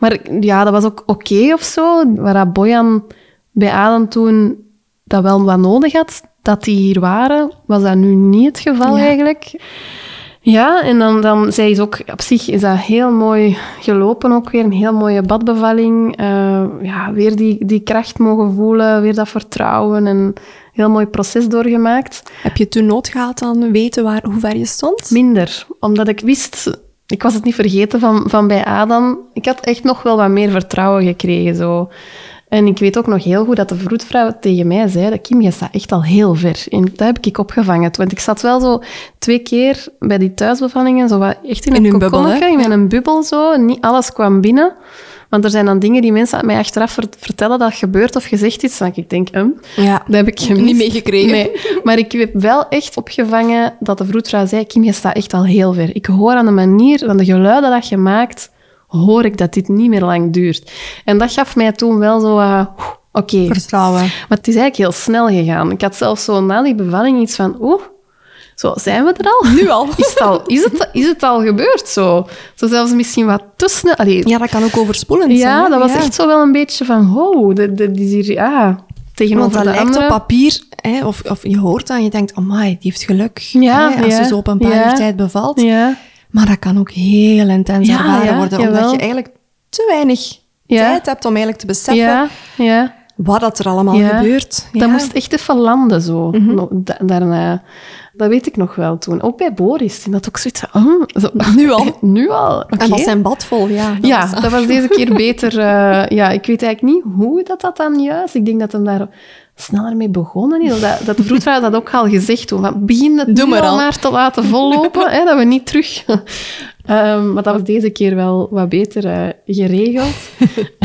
Maar ja, dat was ook oké of zo. Waar Bojan bij Adam toen dat wel wat nodig had, dat die hier waren, was dat nu niet het geval eigenlijk. Ja, en dan, dan zij is ook, op zich is dat heel mooi gelopen ook weer. Een heel mooie badbevalling. Eh, ja, weer die, die kracht mogen voelen, weer dat vertrouwen en een heel mooi proces doorgemaakt. Heb je toen nood gehad aan weten waar, hoe ver je stond? Minder, omdat ik wist, ik was het niet vergeten van, van bij Adam. Ik had echt nog wel wat meer vertrouwen gekregen. Zo. En ik weet ook nog heel goed dat de vroedvrouw tegen mij zei dat Kim, je staat echt al heel ver. En dat heb ik opgevangen. Want ik zat wel zo twee keer bij die thuisbevallingen, zo wat echt in In een bubbel, in een bubbel zo. Niet alles kwam binnen. Want er zijn dan dingen die mensen mij achteraf ver- vertellen dat gebeurt of gezegd is. Dan ik denk, hm, Ja. dat heb ik gemist. Niet meegekregen. Nee, maar ik heb wel echt opgevangen dat de vroedvrouw zei, Kim, je staat echt al heel ver. Ik hoor aan de manier, aan de geluiden dat je maakt, hoor ik dat dit niet meer lang duurt. En dat gaf mij toen wel zo, uh, oké. Vertrouwen. Maar het is eigenlijk heel snel gegaan. Ik had zelfs zo na die bevalling iets van, oeh, zo, zijn we er al? Nu al. [LAUGHS] Is het al, is het, is het al gebeurd zo? Zo zelfs misschien wat te snel. Allee, Ja, dat kan ook overspoelend zijn. ja, dat was echt zo wel een beetje van, wow, dit, dit is hier, ja, tegenover Want dat lijkt andere. op papier, hè, of, of je hoort dan, je denkt, amai, die heeft geluk. Ja, hè, als ja, ze zo op een paar ja. uur tijd bevalt. Ja, Maar dat kan ook heel intens Ja, ervaren ja, worden, jawel. omdat je eigenlijk te weinig Ja. tijd hebt om eigenlijk te beseffen ja, ja. wat dat er allemaal gebeurt. Dat moest echt even landen zo. Mhm. Da- daarna. Dat weet ik nog wel toen. Ook bij Boris. Die had ook zoiets van... oh, zo. [LAUGHS] Nu al. [LAUGHS] nu al. En was zijn bad vol, ja. Dat ja, was- dat was deze keer beter. eh, ja, ik weet eigenlijk niet hoe dat, dat dan juist... Ik denk dat hem daar sneller mee begonnen is. Dat, dat de vroedvrouw dat ook al gezegd toen. van, Begin het Doe nu maar al maar te laten vollopen, hè, dat we niet terug... Ehm, maar dat was deze keer wel wat beter eh, geregeld.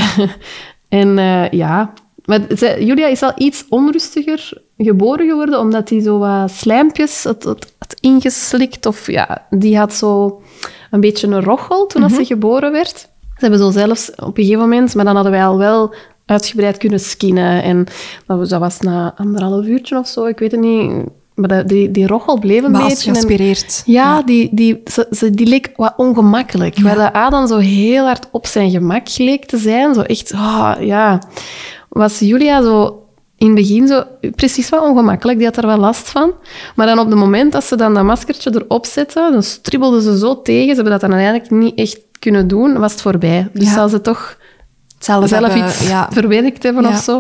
[LAUGHS] en eh, ja... Maar Julia is al iets onrustiger geboren geworden, omdat hij zo wat slijmpjes had, had, had ingeslikt. Of ja, die had zo een beetje een rochel toen als ze geboren werd. Ze hebben zo zelfs op een gegeven moment, maar dan hadden wij al wel uitgebreid kunnen skinnen. En dat was, na anderhalf uurtje of zo, ik weet het niet. Maar die, die rochel bleef een Maar beetje. en- ja, Die, die, ze, ze- die leek wat ongemakkelijk. Waar dat Adam zo heel hard op zijn gemak leek te zijn. Zo echt, ah, ja. Was Julia zo in het begin zo precies wat ongemakkelijk. Die had er wel last van. Maar dan op het moment dat ze dan dat maskertje erop zette, dan stribbelde ze zo tegen. Ze hebben dat dan uiteindelijk niet echt kunnen doen. Was het voorbij. Dus Ja. zal ze toch Hetzelfde zelf hebben, iets ja. verwerkt hebben Ja. of zo.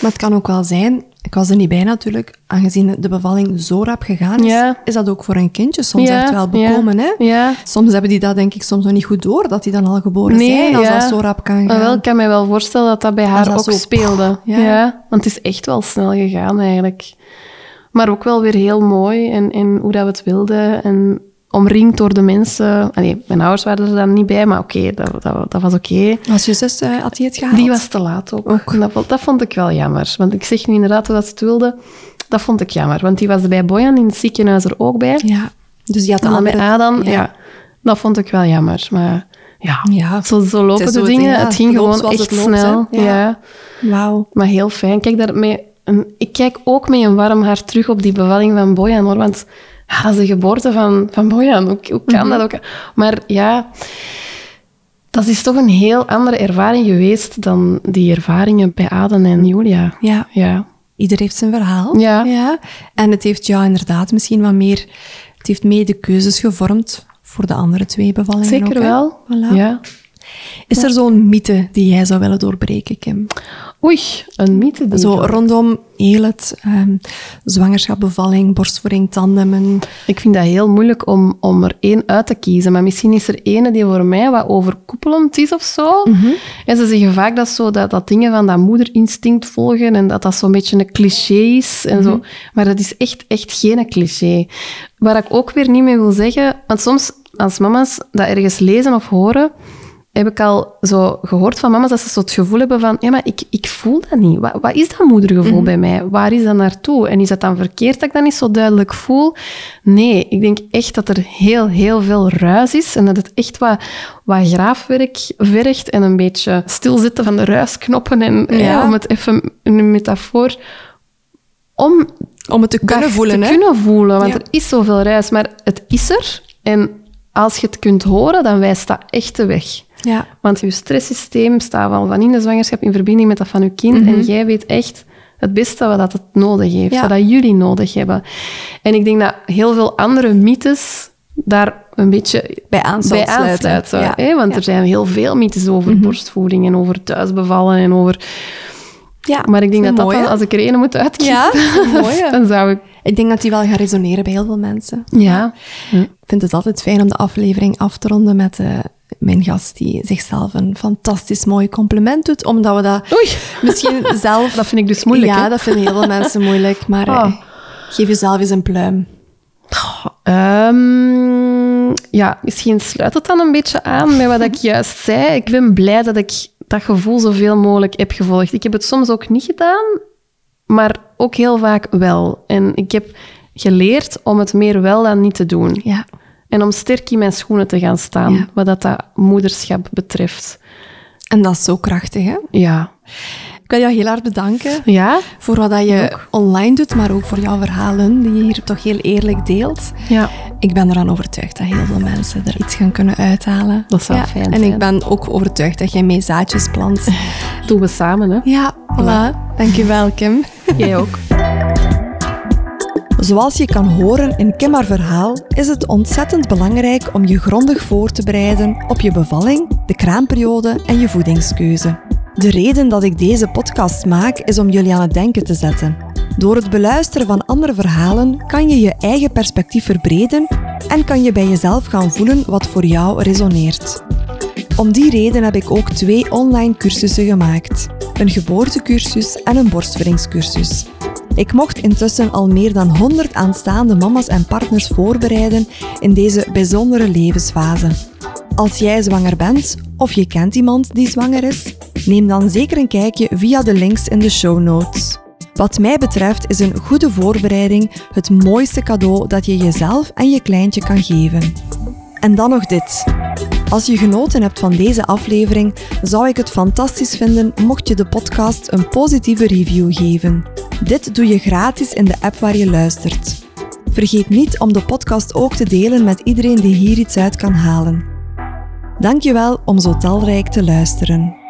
Maar het kan ook wel zijn, ik was er niet bij natuurlijk, aangezien de bevalling zo rap gegaan is, Ja. is dat ook voor een kindje soms echt wel bekomen. Hè? Ja. Soms hebben die dat denk ik soms nog niet goed door, dat die dan al geboren Nee, zijn, als dat zo rap kan Maar gaan. wel, ik kan mij wel voorstellen dat dat bij haar dat ook zo- speelde. Ja. Ja. want het is echt wel snel gegaan eigenlijk. Maar ook wel weer heel mooi en, en hoe dat we het wilden. En omringd door de mensen. Allee, mijn ouders waren er dan niet bij, maar oké, dat, dat, dat was oké. Was je zus, eh, had die het gehaald? Die was te laat ook. En Dat, vond- dat vond ik wel jammer. Want ik zeg nu inderdaad dat ze het wilde. Dat vond ik jammer. Want die was bij Bojan in het ziekenhuis er ook bij. Ja, dus die had En dan bij andere... Adam, ja. ja. dat vond ik wel jammer. Maar ja, Ja. zo, zo lopen de zo, dingen. ja, het ging het gewoon echt loopt, snel. hè. Ja. ja. Wauw. Maar heel fijn. Kijk daar met een, ik kijk ook met een warm hart terug op die bevalling van Bojan. Hoor, want ja, dat is de geboorte van, van Bojan. Hoe, hoe kan dat ook? Maar ja, dat is toch een heel andere ervaring geweest dan die ervaringen bij Aden en Julia. Ja, Ja. ieder heeft zijn verhaal. Ja. En het heeft jou inderdaad misschien wat meer... Het heeft mee de keuzes gevormd voor de andere twee bevallingen Zeker ook, wel. Voilà. Ja. Is er zo'n mythe die jij zou willen doorbreken, Kim? Oei, een mythe. Zo rondom heel het ehm, zwangerschap, bevalling, borstvoeding, tandemen. Ik vind dat heel moeilijk om, om er één uit te kiezen. Maar misschien is er ene die voor mij wat overkoepelend is of zo. En ze zeggen vaak dat, zo, dat, dat dingen van dat moederinstinct volgen en dat dat zo'n beetje een cliché is. En zo. Maar dat is echt, echt geen cliché. Waar ik ook weer niet mee wil zeggen... Want soms, als mama's dat ergens lezen of horen... Heb ik al zo gehoord van mama's dat ze zo het gevoel hebben van... Ja, maar ik, ik voel dat niet. Wat, wat is dat moedergevoel bij mij? Waar is dat naartoe? En is dat dan verkeerd dat ik dat niet zo duidelijk voel? Nee, ik denk echt dat er heel, heel veel ruis is. En dat het echt wat, wat graafwerk vergt. En een beetje stilzitten van de ruisknoppen. En Ja. ja, om het even in een metafoor... Om Om het te kunnen voelen, te hè? kunnen voelen. Want Ja. er is zoveel ruis, maar het is er. En als je het kunt horen, dan wijst dat echt de weg. Ja. Want je stresssysteem staat wel van in de zwangerschap in verbinding met dat van je kind. En jij weet echt het beste wat dat het nodig heeft. Mhm. Ja. Wat dat jullie nodig hebben. En ik denk dat heel veel andere mythes daar een beetje Bij aan zal bij sluiten. aansluiten. Ja. hè? Want Ja. er zijn heel veel mythes over Mhm. borstvoeding en over thuisbevallen en over... Ja, Maar ik denk dat dat dan, als ik er één moet uitkiezen, Ja, [LAUGHS] mooie. dan zou ik... Ik denk dat die wel gaat resoneren bij heel veel mensen. Ja. Ik vind het altijd fijn om de aflevering af te ronden met eh, mijn gast die zichzelf een fantastisch mooi compliment doet, omdat we dat Oei. misschien [LAUGHS] zelf... Dat vind ik dus moeilijk, Ja, hè? dat vinden heel veel mensen moeilijk, maar eh, Ah. geef jezelf eens een pluim. Ehm, ja, misschien sluit het dan een beetje aan met wat ik [LAUGHS] juist zei. Ik ben blij dat ik dat gevoel zoveel mogelijk heb gevolgd. Ik heb het soms ook niet gedaan, maar ook heel vaak wel. En ik heb geleerd om het meer wel dan niet te doen. Ja. En om sterk in mijn schoenen te gaan staan, Ja. wat dat, dat moederschap betreft. En dat is zo krachtig, hè? Ja. Ik wil jou heel hard bedanken Ja? voor wat dat je online doet, maar ook voor jouw verhalen die je hier toch heel eerlijk deelt. Ja. Ik ben ervan overtuigd dat heel veel mensen er iets gaan kunnen uithalen. Dat zou fijn En zijn. ik ben ook overtuigd dat jij mee zaadjes plant. [LAUGHS] Doen we samen, hè? ja, voilà. Dankjewel, Kim. Jij ook. Zoals je kan horen in Kim haar verhaal, is het ontzettend belangrijk om je grondig voor te bereiden op je bevalling, de kraamperiode en je voedingskeuze. De reden dat ik deze podcast maak is om jullie aan het denken te zetten. Door het beluisteren van andere verhalen kan je je eigen perspectief verbreden en kan je bij jezelf gaan voelen wat voor jou resoneert. Om die reden heb ik ook twee online cursussen gemaakt: een geboortecursus en een borstvoedingscursus. Ik mocht intussen al meer dan 100 aanstaande mama's en partners voorbereiden in deze bijzondere levensfase. Als jij zwanger bent of je kent iemand die zwanger is, neem dan zeker een kijkje via de links in de show notes. Wat mij betreft is een goede voorbereiding het mooiste cadeau dat je jezelf en je kleintje kan geven. En dan nog dit. Als je genoten hebt van deze aflevering, zou ik het fantastisch vinden mocht je de podcast een positieve review geven. Dit doe je gratis in de app waar je luistert. Vergeet niet om de podcast ook te delen met iedereen die hier iets uit kan halen. Dankjewel om zo talrijk te luisteren.